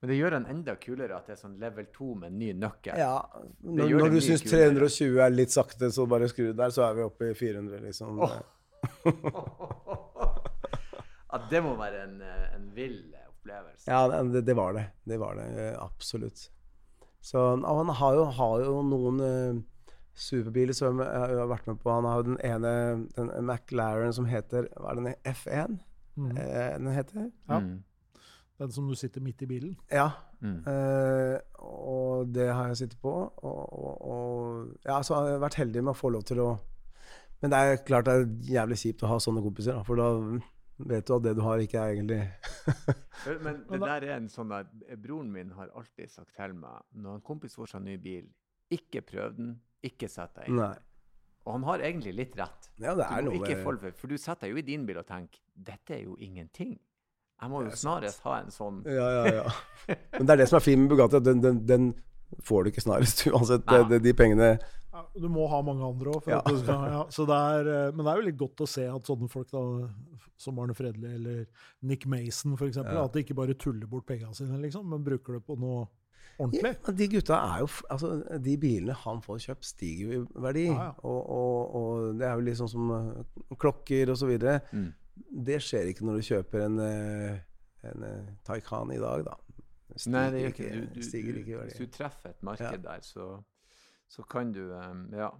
Men det gjør den enda kulere at det er sånn level 2 med ny nøkkel. ja. Når, når du syns 320 er litt sakte, så bare skru der, så er vi oppe i 400, liksom. Åh. ja, det må være en, eh, en vill opplevelse. Ja, det, det var det. Det var det eh, absolutt. Så han har jo, har jo noen uh, superbiler som jeg har vært med på. Han har jo den ene den McLaren som heter Hva er den? F1? Mm. Eh, den heter? Ja. Mm. Den som du sitter midt i bilen. Ja. Mm. Uh, og det har jeg sittet på. Og, og, og ja, så har jeg vært heldig med å få lov til å Men det er klart det er jævlig kjipt å ha sånne kompiser, da, for da vet du at det du har, ikke er egentlig Men det der er en sånn der Broren min har alltid sagt til meg når en kompis får seg ny bil, ikke prøv den, ikke sett deg inn. Nei. Og han har egentlig litt rett. Ja, det Du er må noe ikke følge for, for du setter deg jo i din bil og tenker dette er jo ingenting. Jeg må jo snarest sant. ha en sånn Ja, ja, ja. Men det er det som er fint med Bugatti. at Den, den, den får du ikke snarest uansett. Det, de pengene Ja, du må ha mange andre òg. Ja. Ja. Eh, men det er jo litt godt å se at sånne folk da, som Arne Fredli eller Nick Mason for eksempel, Ja. at de ikke bare tuller bort pengene sine, liksom, men bruker det på noe ordentlig. De gutta er jo Altså, de bilene han får kjøpt, stiger jo i verdi. Ja, ja. Og, og, og det er jo litt sånn som eh, klokker og så videre. mm. Det skjer ikke når du kjøper en, eh, en Taycan i dag, da. Stiger Nei, det gjør ikke det. Du, du, stiger du, ikke hvis du treffer et marked Ja. der, så, så kan du um, Ja.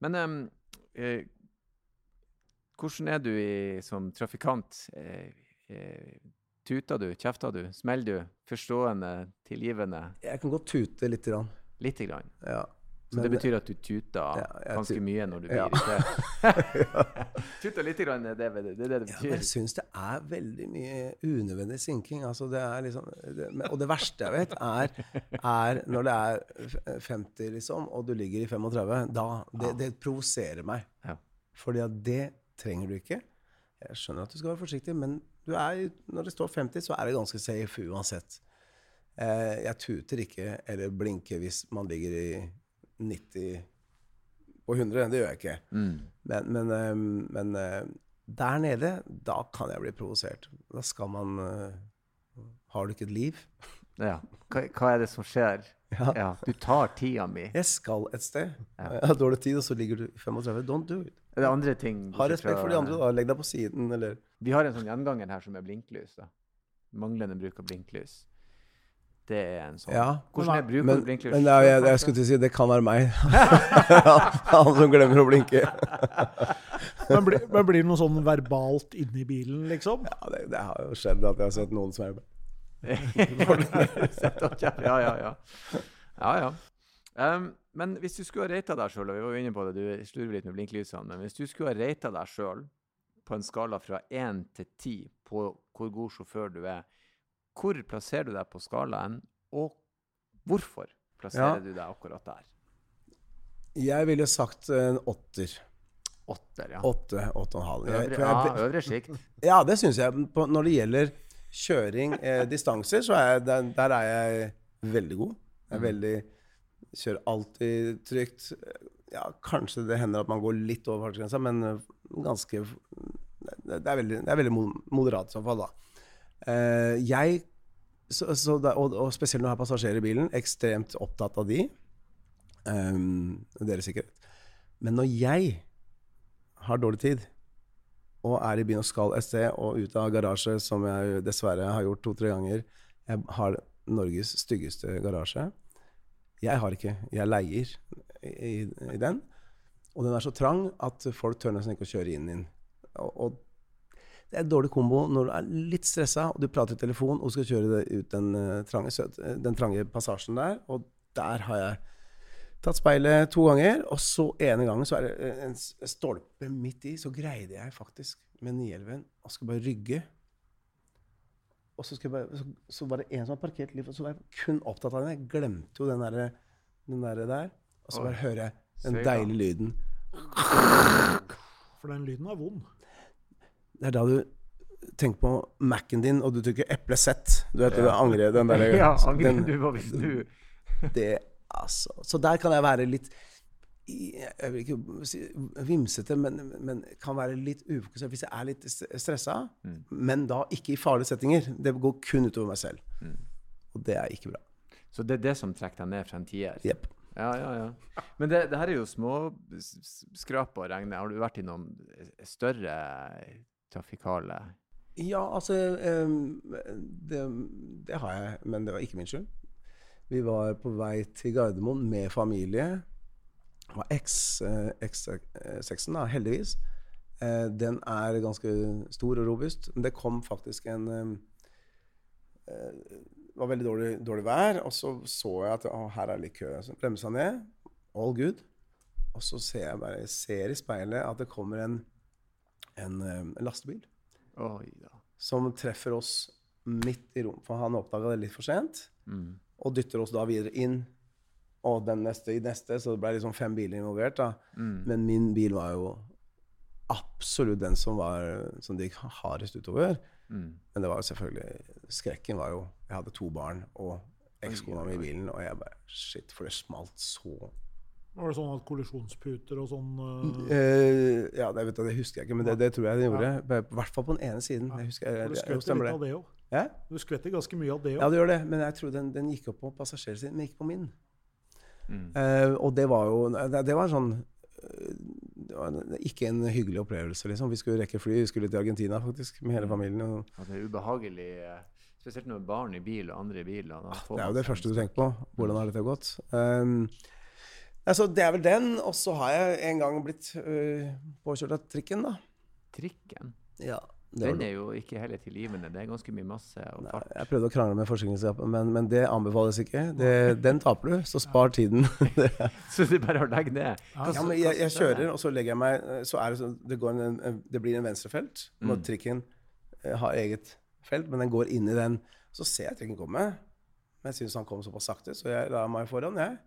Men um, eh, hvordan er du i, som trafikant? Eh, eh, tuter du? Kjefter du? Smeller du? Forstående? Tilgivende? Jeg kan godt tute lite grann. Lite grann. Ja. Så det betyr at du tuter Ja, ganske mye når du blir Ja. irritert? tuter litt, grann, det det, det, er det det Ja, betyr? jeg syns det er veldig mye unødvendig sinking. Altså det er liksom, det, og det verste jeg vet, er, er når det er 50, liksom, og du ligger i 35. Da, det, det provoserer meg. Ja. Fordi at det trenger du ikke. Jeg skjønner at du skal være forsiktig, men du er, når det står 50, så er det ganske safe uansett. Eh, jeg tuter ikke eller blinker hvis man ligger i 90 på 100. Det gjør jeg ikke. Mm. Men, men, eh, men eh, der nede, da kan jeg bli provosert. Da skal man eh, Har du ikke et liv? Ja. Hva, hva er det som skjer? Ja. Ja, du tar tida mi. Jeg skal et sted. Ja. Jeg har dårlig tid, og så ligger du 35. Don't do it. Er det andre ting Ha respekt for de andre, da. Legg deg på siden, eller Vi har en sånn gjenganger her som er blinklys. da. Manglende bruk av blinklys. Det er en sånn. Ja. Hvordan er bruker Men, blinklys? men er, jeg, jeg skulle til å si det kan være meg. Han som glemmer å blinke. Men, blir- men blir det noe sånn verbalt inni bilen, liksom? Ja, det, det har jo skjedd at jeg har sett noen er kjeft. ja, ja, ja. ja, ja. Um, men hvis du skulle ha rata deg sjøl, og vi var jo inne på det, du slurver litt med blinklysene, men hvis du skulle ha rata deg sjøl på en skala fra 1 til 10 på hvor god sjåfør du er, hvor plasserer du deg på skalaen, og hvorfor plasserer Ja. du deg akkurat der? Jeg ville sagt en åtter. Åtter, ja. Åtte, åtte og en halv. Jeg- Øvre, jeg- ja, øvre sikt. Ja, det syns jeg. På, når det gjelder kjøring, eh, distanser, så er jeg, der, der er jeg veldig god. Jeg er Mm. veldig Kjører alltid trygt. Ja, kanskje det hender at man går litt over fartsgrensa, men eh, ganske Det er veldig, det er veldig moderat i så fall, da. Eh, jeg så, så da, og, og spesielt når jeg har passasjerer i bilen, ekstremt opptatt av de. Um, deres sikkerhet. Men når jeg har dårlig tid, og er i byen og skal et sted, og ut av garasje, som jeg dessverre har gjort to-tre ganger Jeg har Norges styggeste garasje. Jeg har ikke. Jeg leier i, i den. Og den er så trang at folk tør nesten ikke å kjøre inn i den. Og, og det er en dårlig kombo når du er litt stressa, og du prater i telefon og skal kjøre det ut den, eh, trange, søt- den trange passasjen der. Og der har jeg tatt speilet to ganger, og så ene gangen så er det eh, en stolpe midt i. Så greide jeg faktisk med Nielven og skal bare rygge. Og så, bare, så, så var det en som var parkert litt, og så var jeg kun opptatt av den. Jeg glemte jo den der, den der, der. Og så bare hører jeg den deilige lyden. For den lyden er vond. Det er da du tenker på Mac-en din, og du trykker eple Z. Du vet, Ja. angrer den der, Ja, angrer den, du hvis du det, altså. Så der kan jeg være litt Jeg vil ikke si vimsete, men, men kan være litt ufokusert hvis jeg er litt stressa. Men da ikke i farlige settinger. Det går kun utover meg selv. Og det er ikke bra. Så det er det som trekker deg ned fra en tier? Yep. Ja, ja, ja. Men det, det her er jo småskrap å regne. Har du vært i noen større trafikale Ja, altså det, det har jeg, men det var ikke min skyld. Vi var på vei til Gardermoen med familie. Det var X, eh, X6-en, da, heldigvis. Eh, Den er ganske stor og robust. Men det kom faktisk en eh, Det var veldig dårlig, dårlig vær, og så så jeg at å, her er litt kø. Så bremsa ned. All good. Og så ser jeg bare jeg ser i speilet at det kommer en, en, en lastebil Oi ja. som treffer oss midt i rom. For han oppdaga det litt for sent, Mm. og dytter oss da videre inn. Og den neste i neste, så det ble liksom fem biler involvert. da. Mm. Men min bil var jo absolutt den som, var, som det gikk hardest utover. Mm. Men det var jo selvfølgelig Skrekken var jo Jeg hadde to barn og ekskona mi i bilen, og jeg bare Shit, for det smalt så Var det sånn at kollisjonsputer og sånn uh... Eh, Ja, det, vet du, det husker jeg ikke, men det, det tror jeg de gjorde. I hvert fall på den ene siden. jeg husker jeg, du skvetter litt av det. òg. Ja? Du skvetter ganske mye av det òg. Ja, du gjør det, men jeg tror den, den gikk opp på passasjersiden, men ikke på min. Mm. Eh, og det var jo Det, det var en sånn eh, det var en, ikke en hyggelig opplevelse, liksom. Vi skulle rekke fly, vi skulle til Argentina faktisk, med hele familien. Og Ja, det er ubehagelig, eh, spesielt når barn i bil og andre i bil. og det er jo det første du tenker på. Hvordan har dette gått? Um, altså, det er vel den. Og så har jeg en gang blitt øh, påkjørt av trikken, da. Trikken, Ja, den er jo ikke heller tilgivende. Det er ganske mye masse og Nei, fart. Jeg prøvde å krangle med forsikringsselskapet, men, men det anbefales ikke. Det, den taper du, så spar tiden. Så det er bare å legge ned. Ja, men jeg, jeg er kjører, og så legger jeg meg eh, Så er det sånn Det, går en, det blir en venstrefelt når Mm. trikken eh, har eget felt, men den går inn i den. Så ser jeg trikken komme. Men jeg syns han kom såpass sakte, så jeg la meg foran, jeg.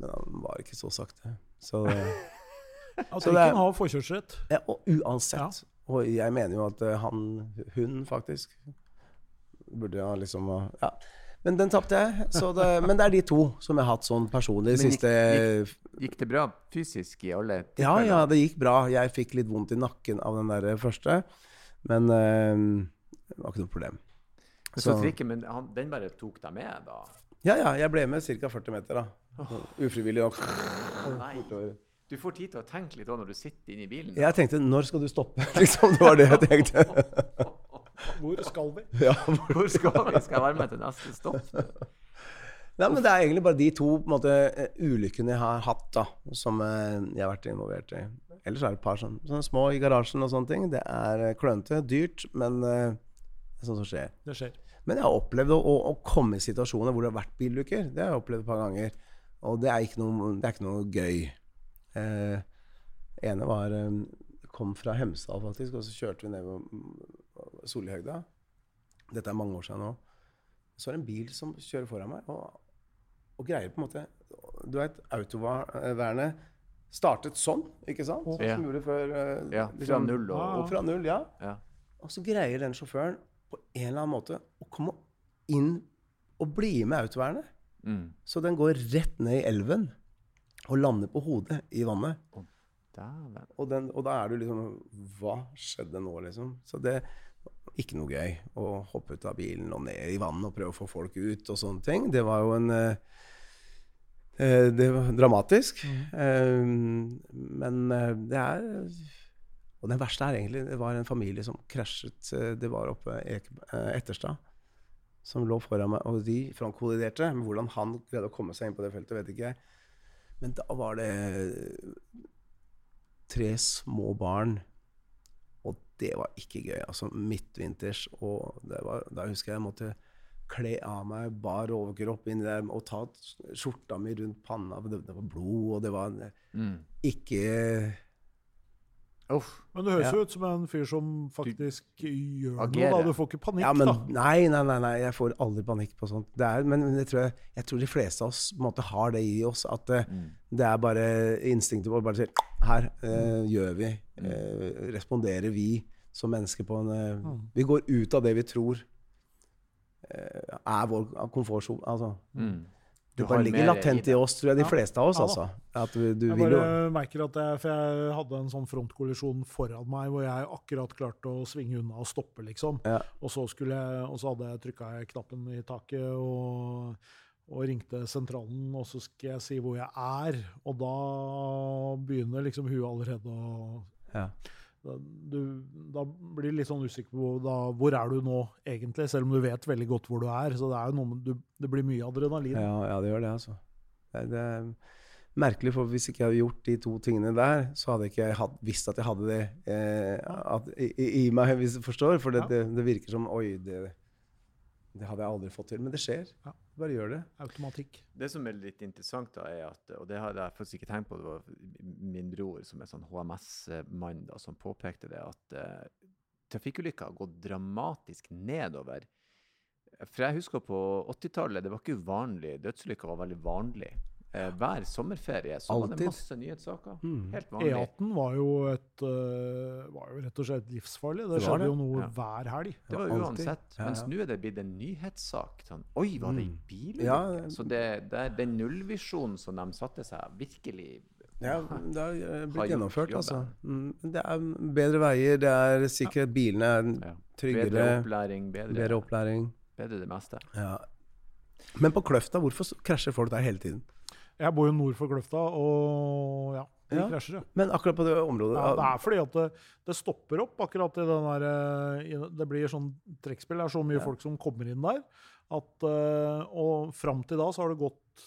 Men han var ikke så sakte. Så eh, At Så det er- trikken har forkjørsrett. ja, Og uansett. Og jeg mener jo at eh, han Hun, faktisk, burde ha liksom Ja. Men den tapte jeg. Så det, men det er de to som jeg har hatt sånn personlig Men siste Gikk det bra fysisk i alle Ja, tilfeller? ja, det gikk bra. Jeg fikk litt vondt i nakken av den der første, men øh, det var ikke noe problem. Så, Så- trikken, men han, den bare tok deg med, da? Ja, ja, jeg ble med ca. 40 meter, da. Ufrivillig. Og Nei. Du får tid til å tenke litt da når du sitter inne i bilen. jeg tenkte 'når skal du stoppe?' liksom. Det var det jeg tenkte. Hvor skal vi? ja. Hvor skal vi? Skal jeg være med til neste stopp? Nei, men Det er egentlig bare de to på en måte, eh, ulykkene jeg har hatt, da, som eh, jeg har vært involvert i. Ellers er det et par sånne, sånne små i garasjen og sånne ting. Det er eh, klønete, dyrt, men det er sånt som skjer. Det skjer. Men jeg har opplevd å, å, å komme i situasjoner hvor det har vært bilulykker. Det har jeg opplevd et par ganger. Og det er ikke noe, det er ikke noe gøy. Eh, ene var eh, Kom fra Hemsedal, faktisk, og så kjørte vi nedover Solihøgda. Dette er mange år siden nå. Så er det en bil som kjører foran meg, og, og greier på en måte Du vet, autovernet startet sånn, ikke sant? Sånn Ja. som gjorde før. eh, Ja, fra liksom- null og og fra null, ja. Ja. Og så greier den sjåføren på en eller annen måte å komme inn og bli med autovernet. Mm. Så den går rett ned i elven og lander på hodet i vannet. Oh, Og, den, og da er du liksom Hva skjedde nå, liksom? Så det ikke noe gøy å hoppe ut av bilen og ned i vannet og prøve å få folk ut og sånne ting. Det var jo en eh, eh, Det var dramatisk. Eh, men det er Og det verste er egentlig Det var en familie som krasjet. eh, Det var oppe eh, Etterstad. Som lå foran meg, og de frontkolliderte. Men hvordan han greide å komme seg inn på det feltet, vet ikke jeg. Men da var det tre små barn. Og det var ikke gøy. Altså midtvinters. Og det var, da husker jeg jeg måtte kle av meg bar overkropp inni der og ta skjorta mi rundt panna. Det, det var blod, og det var Mm. ikke Uff. Men det høres Ja. ut som en fyr som faktisk gjør Agerer. noe. da. Du får ikke panikk, Ja, men da. nei, nei, nei, nei, jeg får aldri panikk på sånt. Det er, men men jeg tror, jeg, jeg tror de fleste av oss på en måte har det i oss. At det, Mm. det er bare instinktet vårt. Bare sier Her eh, gjør vi. Eh, responderer vi som mennesker på en eh, Mm. Vi går ut av det vi tror eh, er vår komfortsone. Altså. Det bare ligger latent i oss, tror jeg, de Ja. fleste av oss, Ja altså. At du, du Jeg vil jo bare merker at jeg, For jeg hadde en sånn frontkollisjon foran meg hvor jeg akkurat klarte å svinge unna og stoppe, liksom. Ja. Og så, skulle jeg, og så hadde jeg trykka knappen i taket og, og ringte sentralen, og så skal jeg si hvor jeg er. Og da begynner liksom huet allerede å ja. Da, du, da blir du litt sånn usikker på da, hvor er du nå, egentlig, selv om du vet veldig godt hvor du er. Så det er noe du, det blir mye adrenalin. Ja, ja, det gjør det, altså. Det, det er merkelig, for hvis ikke jeg hadde gjort de to tingene der, så hadde ikke jeg hatt, visst at jeg hadde det eh, at, i, i- meg, hvis du forstår. For det, det, det virker som Oi, det, det hadde jeg aldri fått til. Men det skjer. Ja. Bare gjør det. Automatikk. Det som er litt interessant, da, er at Og det hadde jeg faktisk ikke tenkt på. Det var min bror, som er sånn HMS-mann, da, som påpekte det, at uh, trafikkulykker har gått dramatisk nedover. For jeg husker på 80-tallet, det var ikke uvanlig. Dødsulykker var veldig vanlig. Eh, hver sommerferie så var det masse nyhetssaker. Mm. Helt vanlig. E18 var jo, et, uh, var jo rett og slett livsfarlig. Det Det skjedde det. jo noe Ja. hver helg. Det var uansett. Ja, Mens nå er det blitt en nyhetssak. Sånn, Oi, var det ei Mm. bilulykke? Ja, Så det, det den nullvisjonen som de satte seg, virkelig Ja, det har eh, blitt gjennomført, altså. Mm, Det er bedre veier, det er sikkert bilene er tryggere, Bedre opplæring, bedre, bedre opplæring. bedre det meste. Ja. Men på Kløfta, hvorfor krasjer folk der hele tiden? Jeg bor jo nord for Kløfta, og ja, de Ja. krasjer, ja. Men akkurat på det området ja. Det er fordi at det, det stopper opp akkurat i den der øh, Det blir sånn trekkspill. Det er så mye Ja. folk som kommer inn der. At, øh, og fram til da så har det gått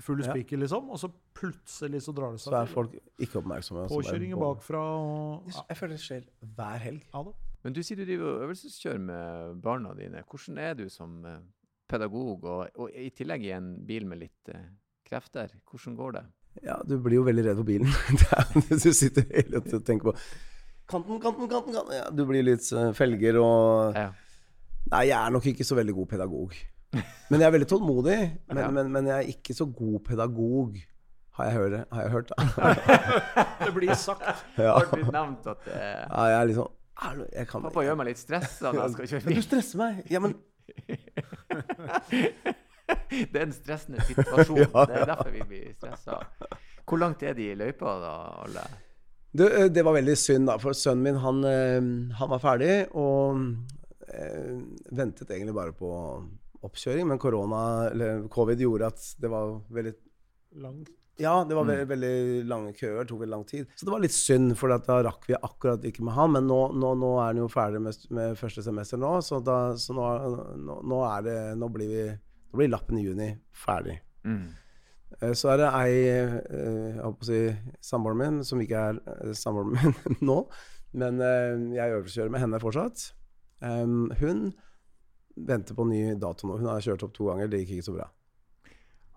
full Ja. spiker, liksom. Og så plutselig så drar det seg. så er folk ikke oppmerksomme. så bare Påkjøringer bakfra og ja, Jeg føler det skjer hver helg. ja da. Men du sier du driver øvelseskjører med barna dine. Hvordan er du som eh, pedagog, og, og i tillegg i en bil med litt eh, krefter? Hvordan går det? Ja, du blir jo veldig redd for bilen. Du sitter hele tiden og tenker på kanten, kanten, kanten. kanten. Ja, du blir litt eh, felger og Ja. Nei, jeg er nok ikke så veldig god pedagog. Men jeg er veldig tålmodig. Men, Ja. men, men jeg er ikke så god pedagog, har jeg hørt. Har jeg hørt. Det blir sagt. Ja. Det har blitt nevnt at det... ja, jeg er liksom jeg kan, pappa gjør meg litt stressa når jeg skal kjøre Men du stresser meg. Ja, men Det er en stressende situasjon. Ja, Det er derfor vi blir stressa. Hvor langt er de i løypa, da, alle? Det, det var veldig synd, da. For sønnen min, han, han var ferdig og eh, ventet egentlig bare på oppkjøring. Men korona, eller covid gjorde at det var veldig Langt. Ja, det var veldig, veldig lange køer. Tok veldig lang tid. Så det var litt synd, for da rakk vi akkurat ikke med han. Men nå, nå, nå er han jo ferdig med, med første semester nå, så, da, så nå, nå, nå er det Nå blir vi Nå blir lappen i juni ferdig. Mm. Eh, Så er det ei eh, jeg håper å si samboeren min, som ikke er eh, samboeren min nå, men jeg øvelseskjører med henne fortsatt. Hun venter på ny dato nå. Hun har kjørt opp to ganger, det gikk ikke så bra.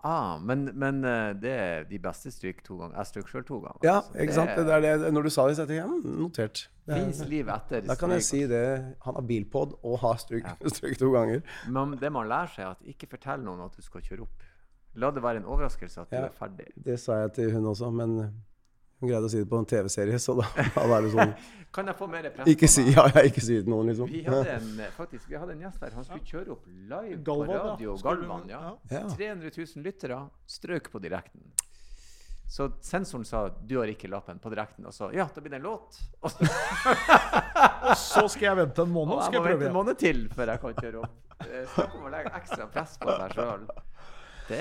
Ah, men, men eh, det er de beste stryk to ganger. Jeg strøk sjøl to ganger. Ja, ikke sant? Det er det, når du sa det, så tenkte jeg ja, notert. Er- Fins liv etter Da kan jeg si det. Han har bilpod og har stryk, Ja. stryk to ganger. Men det man lærer seg, er at ikke fortell noen at du skal kjøre opp. La det være en overraskelse at du er ferdig. Det sa jeg til hun også, men hun greide å si det på en TV-serie, så da, da er det sånn Kan jeg få mer press? Ikke si ja, jeg ikke si det til noen, liksom. Vi hadde en, faktisk, vi hadde en gjest her. Han skulle kjøre opp live Galvan, på radio. Galvan, ja. Ja. 300 000 lyttere. Strøk på direkten. Så sensoren sa 'du har ikke lappen' på direkten. Og så 'ja, da blir det en låt'. Og så Og så skal jeg vente en måned, og skal jeg må jeg vente en måned til før jeg kan kjøre opp. Eh, Snakk om å legge ekstra press på seg sjøl. Det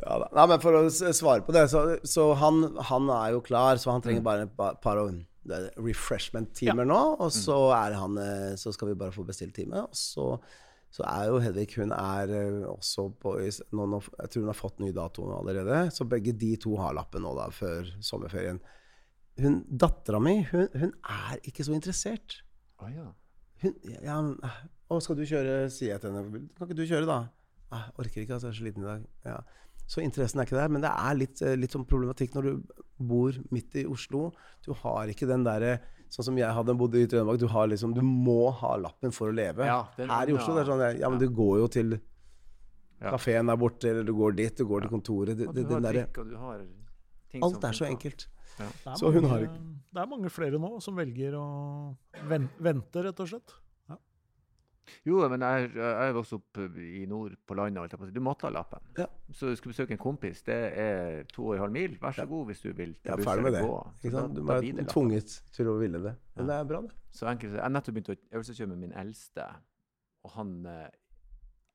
Ja. Nei, men for å svare på det, så, så han, han er jo klar, så han trenger bare et pa- par er refreshment-timer nå. Og så, er han, eh, så skal vi bare få bestilt time. Og så, så er jo Hedvig Hun er eh, også på nå, nå, Jeg tror hun har fått ny dato allerede. Så begge de to har lappen nå, da, før sommerferien. Hun, Dattera mi, hun, hun er ikke så interessert. Å ja. Hun, ja, men, å, skal du kjøre, sier jeg til henne. Kan ikke du kjøre, da? «Ah, Jeg orker ikke, altså, jeg er så liten i dag. Ja. Så interessen er ikke der. Men det er litt, eh, litt sånn problematikk når du bor midt i Oslo. Du har ikke den derre Sånn som jeg hadde bodd i Trøndelag. Du, liksom, du må ha lappen for å leve. Ja, den Her i Oslo det er sånn Ja, men du går jo til Ja. kafeen der borte, eller du går dit, du går til kontoret. Det, Og det, du den du har ting alt er så enkelt. Det er, Så hun mange, har ikke- det er mange flere nå som velger å vente, rett og slett. Jo, men jeg, jeg vokste opp i nord på landet. Du måtte ha lappen. Ja. Så du skal besøke en kompis. Det er to og en halv mil. Vær så god hvis du vil. Jeg er buss med eller det. gå. Da-? Du være tvunget til å ville det. Men det er bra, det. Så enkelt. Jeg nettopp begynte å øvelseskjøre med min eldste, og han, eh,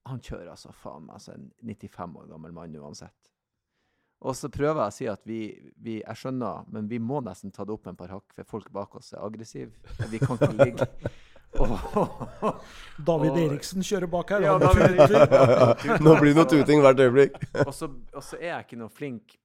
han kjører altså faen meg altså en 95 år gammel mann uansett. Og så prøver jeg å si at vi, vi Jeg skjønner, men vi må nesten ta det opp en par hakk, for folk bak oss er aggressive. Vi kan ikke ligge David Og- Eriksen kjører bak her. Ja, David. Nå blir det noe tuting hvert øyeblikk. og, så, og så er jeg ikke noe flink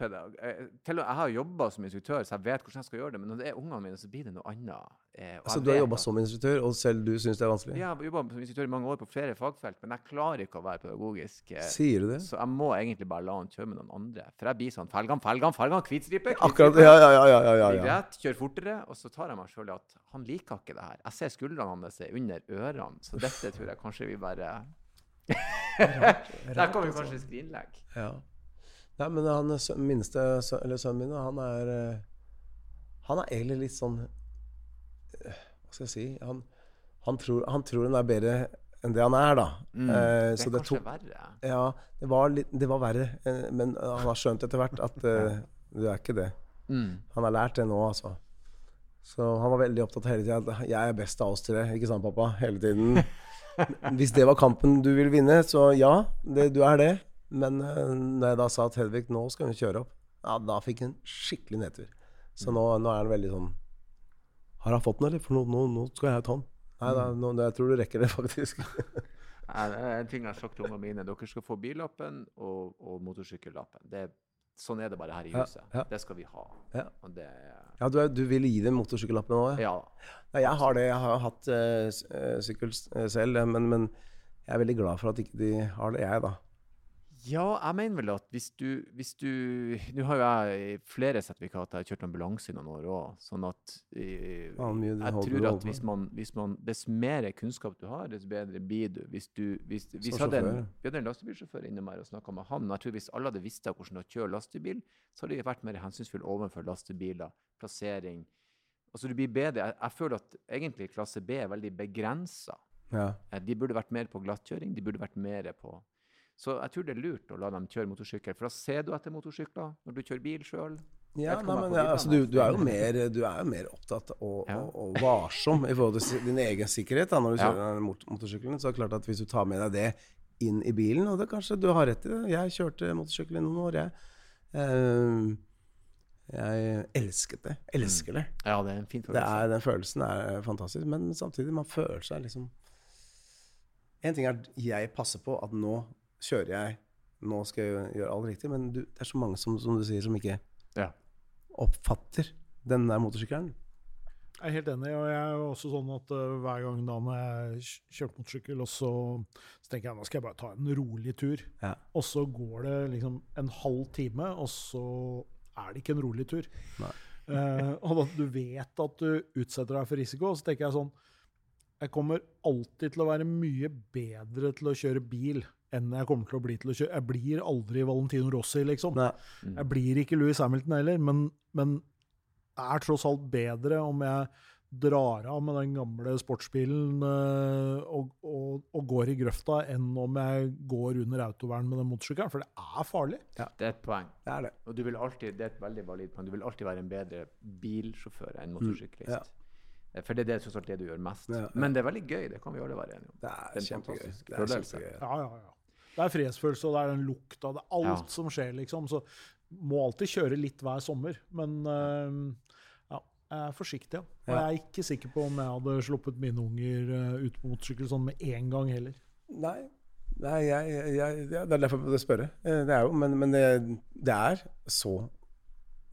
pedagog. Jeg, og, jeg har jobba som instruktør, så jeg vet hvordan jeg skal gjøre det. Men når det er ungene mine, så blir det noe annet. Eh, Altså, du har jobba som instruktør, og selv du syns det er vanskelig? Ja, jeg har jobba som instruktør i mange år på flere fagfelt, men jeg klarer ikke å være pedagogisk. eh, Sier du det? Så jeg må egentlig bare la han kjøre med noen andre. For jeg blir sånn Felgan, felgan, felgan, hvitstripe. Akkurat. Ja, ja, ja. ja, ja, ja. rett, kjør fortere. Og så tar jeg meg sjøl i at han liker ikke det her. Jeg ser skuldrene hans er under ørene, så dette tror jeg kanskje vi bare Der kan vi kanskje skrinlegge. ja. Nei, men han minste eller sønnen min, han er eh, Han er egentlig litt sånn eh, Hva skal jeg si Han, han, tror, han tror han er bedre enn det han er, da. Mm, Eh, det så er det kanskje verre. Ja, det var, litt, det var verre. eh, Men han har skjønt etter hvert at uh, du er ikke det. Mm. Han har lært det nå, altså. Så han var veldig opptatt hele tida at 'jeg er best av oss tre'. Ikke sant, pappa? Hele tiden. Hvis det var kampen du ville vinne, så ja, det, du er det. Men uh, når jeg da sa at Hedvig, nå skal hun kjøre opp, ja, da fikk hun skikkelig nedtur. Så nå, nå er han veldig sånn Har han fått den, eller? For nå, nå, nå skal jeg ta den. Nei, da, nå, jeg tror du rekker det, faktisk. Nei, det er En ting jeg har sagt til ungene mine, dere skal få billappen og, og motorsykkellappen. Det, sånn er det bare her i huset. ja. Det skal vi ha. Ja. Det Ja, du, du vil gi dem motorsykkellappen òg? Ja. Ja. Jeg har det. Jeg har hatt uh, eh, sykkel eh, selv, men, men jeg er veldig glad for at ikke de har det, jeg, da. Ja, jeg mener vel at hvis du hvis du Nå har jo jeg flere sertifikater, jeg har kjørt ambulanse i noen år òg, sånn at eh, du Jeg tror at hvis man, hvis man Dess mer kunnskap du har, dess bedre blir du. Hvis du hvis, hvis hadde en. Vi hadde en lastebilsjåfør innom her og snakka med han. Jeg tror Hvis alle hadde visst hvordan å kjøre lastebil, så hadde de vært mer hensynsfulle overfor lastebiler, plassering. Altså du blir bedre. Jeg, jeg føler at egentlig klasse B er veldig begrensa. Ja. De burde vært mer på glattkjøring. De burde vært mer på Så jeg tror det er lurt å la dem kjøre motorsykkel, for da ser du etter motorsykler når du kjører bil sjøl. Ja, nei, men, ja, altså, du, du, er jo mer, du er jo mer opptatt og, Ja. og, og varsom i forhold til din egen sikkerhet da, når du kjører ja. mot motorsykkelen. Så er det klart at hvis du tar med deg det inn i bilen, og det kanskje du har rett i det Jeg kjørte motorsykkel i noen år, jeg. Uh, jeg elsket det. Elsker det. Ja, det er en fin det følelse. er, den følelsen er fantastisk, men samtidig, man føler seg liksom En ting er at jeg passer på at nå kjører jeg, nå skal jeg gjøre alt riktig, men du, det er så mange som, som du sier, som ikke Ja. oppfatter den der motorsykkelen. Jeg er helt enig, og jeg er jo også sånn at uh, hver gang da når jeg kjører motorsykkel, og så, så tenker jeg nå skal jeg bare ta en rolig tur. Ja. Og så går det liksom en halv time, og så er det ikke en rolig tur. Nei. Eh, og da du vet at du utsetter deg for risiko, så tenker jeg sånn Jeg kommer alltid til å være mye bedre til å kjøre bil enn jeg kommer til å bli til å kjøre Jeg blir aldri Valentino Rossi, liksom. Mm. Jeg blir ikke Louis Hamilton heller, men, men det er tross alt bedre om jeg drar av med den gamle sportsbilen eh, og, og, og går i grøfta, enn om jeg går under autovern med den motorsykkelen. For det er farlig. Ja, Det er et poeng. Det er det. Og du vil alltid, det er et veldig valid poeng. Du vil alltid være en bedre bilsjåfør enn motorsyklist. ja. Eh, For det er det tross alt det du gjør mest. Ja, ja. Men det er veldig gøy, det kan vi alle være enige om. Det Det er er en kjempegøy. Det er kjempegøy. Ja, ja, ja. Det er frihetsfølelse, og det er den lukta. Det er alt Ja. som skjer, liksom. Så må alltid kjøre litt hver sommer. Men uh, ja, jeg er forsiktig. Ja. Og jeg er ikke sikker på om jeg hadde sluppet mine unger uh, ut på motorsykkel sånn med en gang heller. Nei, Nei jeg, jeg, det er derfor jeg burde spørre. Eh, Det er jo, men, men det, det er så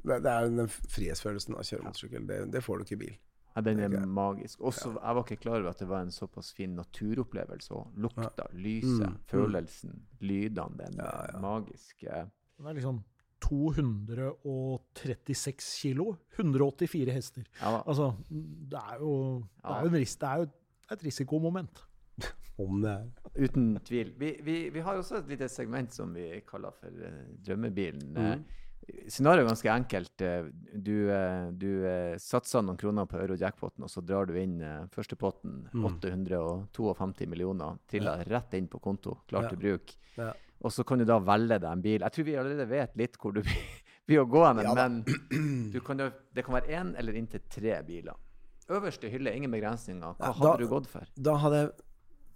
det, det er den frihetsfølelsen av å kjøre motorsykkel. Det, det får du ikke i bil. Ja, den er okay. magisk. Også, Jeg var ikke klar over at det var en såpass fin naturopplevelse òg. Lukta, lyset, Mm, mm. følelsen, lydene. Den Ja, ja. magiske eh. Det er liksom 236 kilo, 184 hester. Ja, Altså, det er jo, det er jo, en ris det er jo et risikomoment. Om det er uten tvil. Vi, vi, vi har også et lite segment som vi kaller for eh, Drømmebilen. Mm. Scenarioet er ganske enkelt. Eh, Du, eh, du eh, satser noen kroner på euro-jackpoten, og så drar du inn førstepotten, første potten, Mm. 852 millioner, triller rett inn på konto, klar Ja. til bruk. Ja. Og så kan du da velge deg en bil. Jeg tror vi allerede vet litt hvor du blir å gå hen, Ja men du kan, jo- det kan være én eller inntil tre biler. Øverste hylle, ingen begrensninger. Hva hadde da- du gått for? Da hadde jeg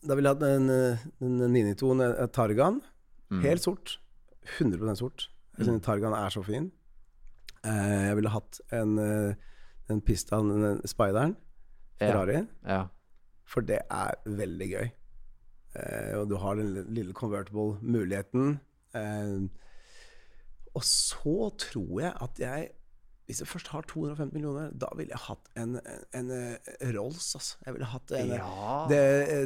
Da ville jeg hatt en, en 992 en en Targan. Mm. Helt sort. 100% sort. Jeg syns Targan er så fin. Eh, jeg ville hatt en, eh, en Pista, den Spideren. Ferrari. Ja. For det er veldig gøy. Eh, og du har den lille convertible-muligheten. Og så tror jeg at jeg Hvis jeg først har 250 millioner, da ville jeg hatt en, en, en Rolls. Altså. Jeg ville hatt en Ja. det,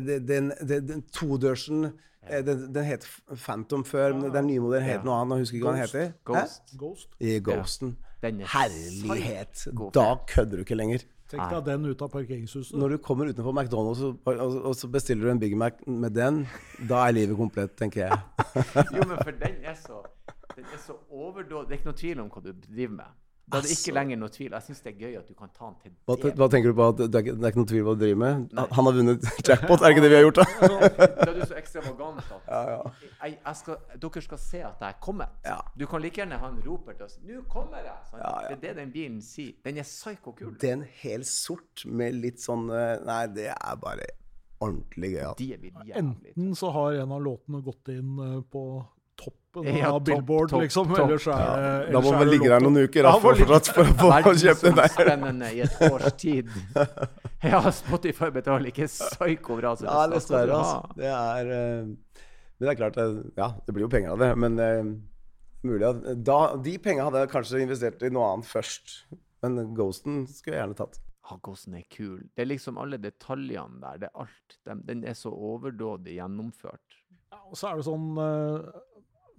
det, den, det, den todørsen eh, den, den het Phantom før, men den nye modellen het Ja. noe annet. Jeg husker ikke hva den heter. Ghost. Ghost. I Ghosten. Den er Herlighet! Da kødder du ikke lenger. Tenk deg den ut av parkeringshuset. Når du kommer utenfor McDonald's og, så bestiller du en Big Mac med den, da er livet komplett, tenker jeg. Jo, men for den er så Den er så overdådig. Det er ikke noe tvil om hva du driver med. Da er det ikke Altså. lenger noe tvil. Jeg syns det er gøy at du kan ta den til Hva, det. hva tenker du på? at Det er, ikke, det er ikke noe tvil hva du driver med? Han har vunnet jackpot, er det ikke det vi har gjort, da? Da er du så ekstravagant at Ja, ja. Jeg, jeg skal, dere skal se at jeg er kommet. Ja. Du kan like gjerne ha en roper til oss 'Nå kommer jeg!' ja. Det er det den bilen sier. Den er psyko-kul. en hel sort med litt sånn eh, Nei, det er bare ordentlig gøy. altså. Er Enten så har en av låtene gått inn eh, på toppen Ja, av Billboard, top, liksom. Top, Eller så er det Da må man ligge der noen uker Ja, da, for, fortsatt, for, for å kjøpe den der. Verdensomspennende i et års tid. Ja, Spotify betaler ikke psyko bra. Altså, Ja, det dessverre. Altså. Det er uh, Men det er klart eh, Ja, det blir jo penger av det. Men uh, mulig at da, De pengene hadde jeg kanskje investert i noe annet først. Men Ghosten skulle jeg gjerne tatt. Ja, Ghosten er kul. Det er liksom alle detaljene der. Det er alt. Den, den er så overdådig gjennomført. Ja, og så er det sånn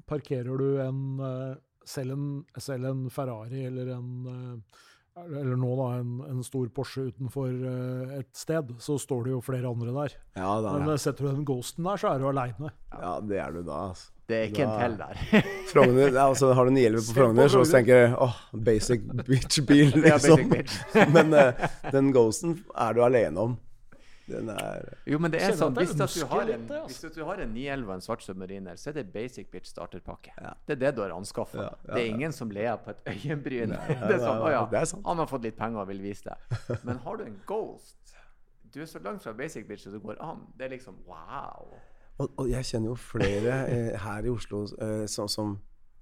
Parkerer du en eh, selv, en selv en Ferrari eller en eh, eller nå da, en, en stor Porsche utenfor eh, et sted, så står det jo flere andre der. Ja, da, Men eh, setter du den Ghosten der, så er du aleine. ja, det er du da, altså. Det er ikke en Da- til der. Frogner, ja, altså, har du 911 på på Frogner, så tenker du åh, basic bitch-bil, Ja, basic liksom. bitch. Men uh, den Ghosten er du alene om. Den er Jo, men det er sånn, hvis, at du har en, det, altså. hvis at du har en 911 og en svart submariner, så er det basic bitch starterpakke. Ja. Det er det du har anskaffa. Ja, ja, det er ingen som ler på et øyenbryn. Det er sånn, å ja, han har fått litt penger og vil vise det. Men har du en Ghost Du er så langt fra basic bitch som det går an. Det er liksom wow. Og, og jeg kjenner jo flere eh, her i Oslo eh, som, som,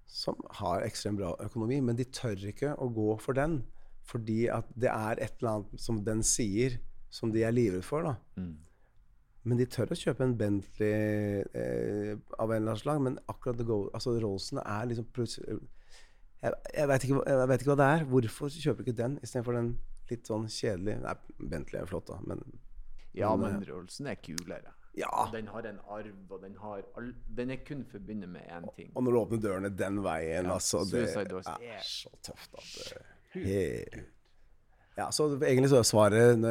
som har ekstremt bra økonomi, men de tør ikke å gå for den. Fordi at det er et eller annet som den sier, som de er livredde for. da. Mm. Men de tør å kjøpe en Bentley eh, av en eller annen slag. Men akkurat The går, altså Rollsene er liksom plutselig Jeg, jeg vet ikke, jeg vet ikke hva det er. Hvorfor kjøper ikke den istedenfor den litt sånn kjedelige Nei, Bentley er flott, da, men Ja, Men, men Rollsen er kulere. ja. Den har en arv, og den har all, Den er kun forbundet med én ting. Og når du åpner dørene den veien, Ja, altså Det er er- så tøft at det He- Ja, så egentlig så er svaret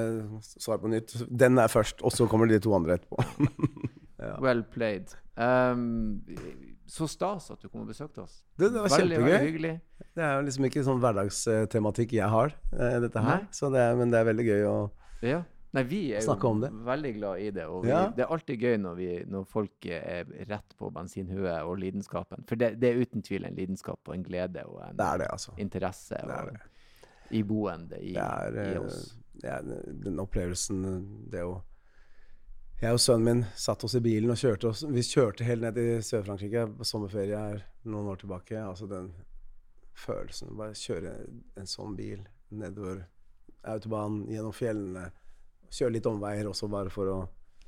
Svar på nytt. Den er først, og så kommer de to andre etterpå. Well played. Um, så stas at du kom og besøkte oss. Det, det var veldig, kjempegøy. veldig hyggelig. Det er jo liksom ikke sånn hverdagstematikk jeg har, eh, dette her. Så det er, men det er veldig gøy å Ja. Nei, vi er jo veldig glad i det. Og vi, Ja. det er alltid gøy når, vi, når folk er rett på bensinhuet og lidenskapen. For det, det er uten tvil en lidenskap og en glede og en Det det, altså. interesse Det er det. Iboende i, er, i eh, oss. det er den opplevelsen Det å Jeg og sønnen min satt oss i bilen og kjørte oss Vi kjørte helt ned i Sør-Frankrike på sommerferie her noen år tilbake. Altså den følelsen Bare kjøre en sånn bil nedover autobanen, gjennom fjellene. Kjøre litt omveier også, bare for å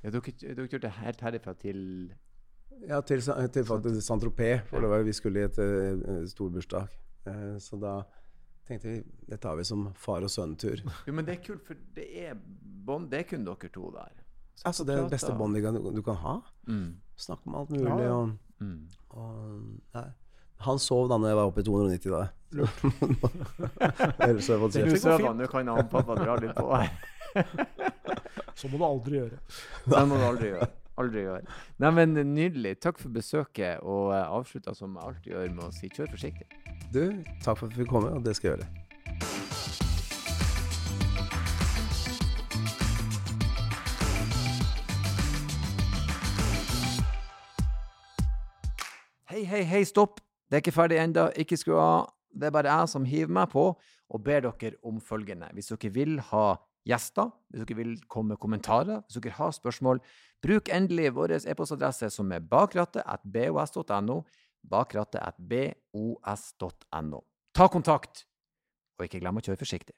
Ja, dere, dere kjørte helt herifra til Ja, til, til Saint-Tropez, for det var vi skulle i et uh, stor bursdag. Eh, så da tenkte vi det tar vi som far og sønn-tur. Jo, men det er kult, for det er bånd, det er kun dere to der. Så Altså, det er det beste båndet du, du kan ha. Mm. Snakke om alt mulig. Ja. Og, Mm. og nei. Han sov da når jeg var oppe i 290 da. Ellers har jeg fått Det Du kan han pappa dra litt på her. Så må du aldri gjøre. Det må du aldri gjøre. Aldri gjøre. Nei, men Nydelig. Takk for besøket, og avslutta som jeg alltid gjør, med å si kjør forsiktig. Du, takk for at vi fikk komme, og det skal jeg gjøre. Hei, hei, hei, stopp! Det er ikke ferdig ennå. Ikke skru av. Det er bare jeg som hiver meg på og ber dere om følgende. Hvis dere vil ha gjester, hvis dere vil komme med kommentarer, hvis dere har spørsmål, bruk endelig vår e-postadresse som er bakrattet.bos.no. Bakrattet.bos.no. Ta kontakt, og ikke glem å kjøre forsiktig.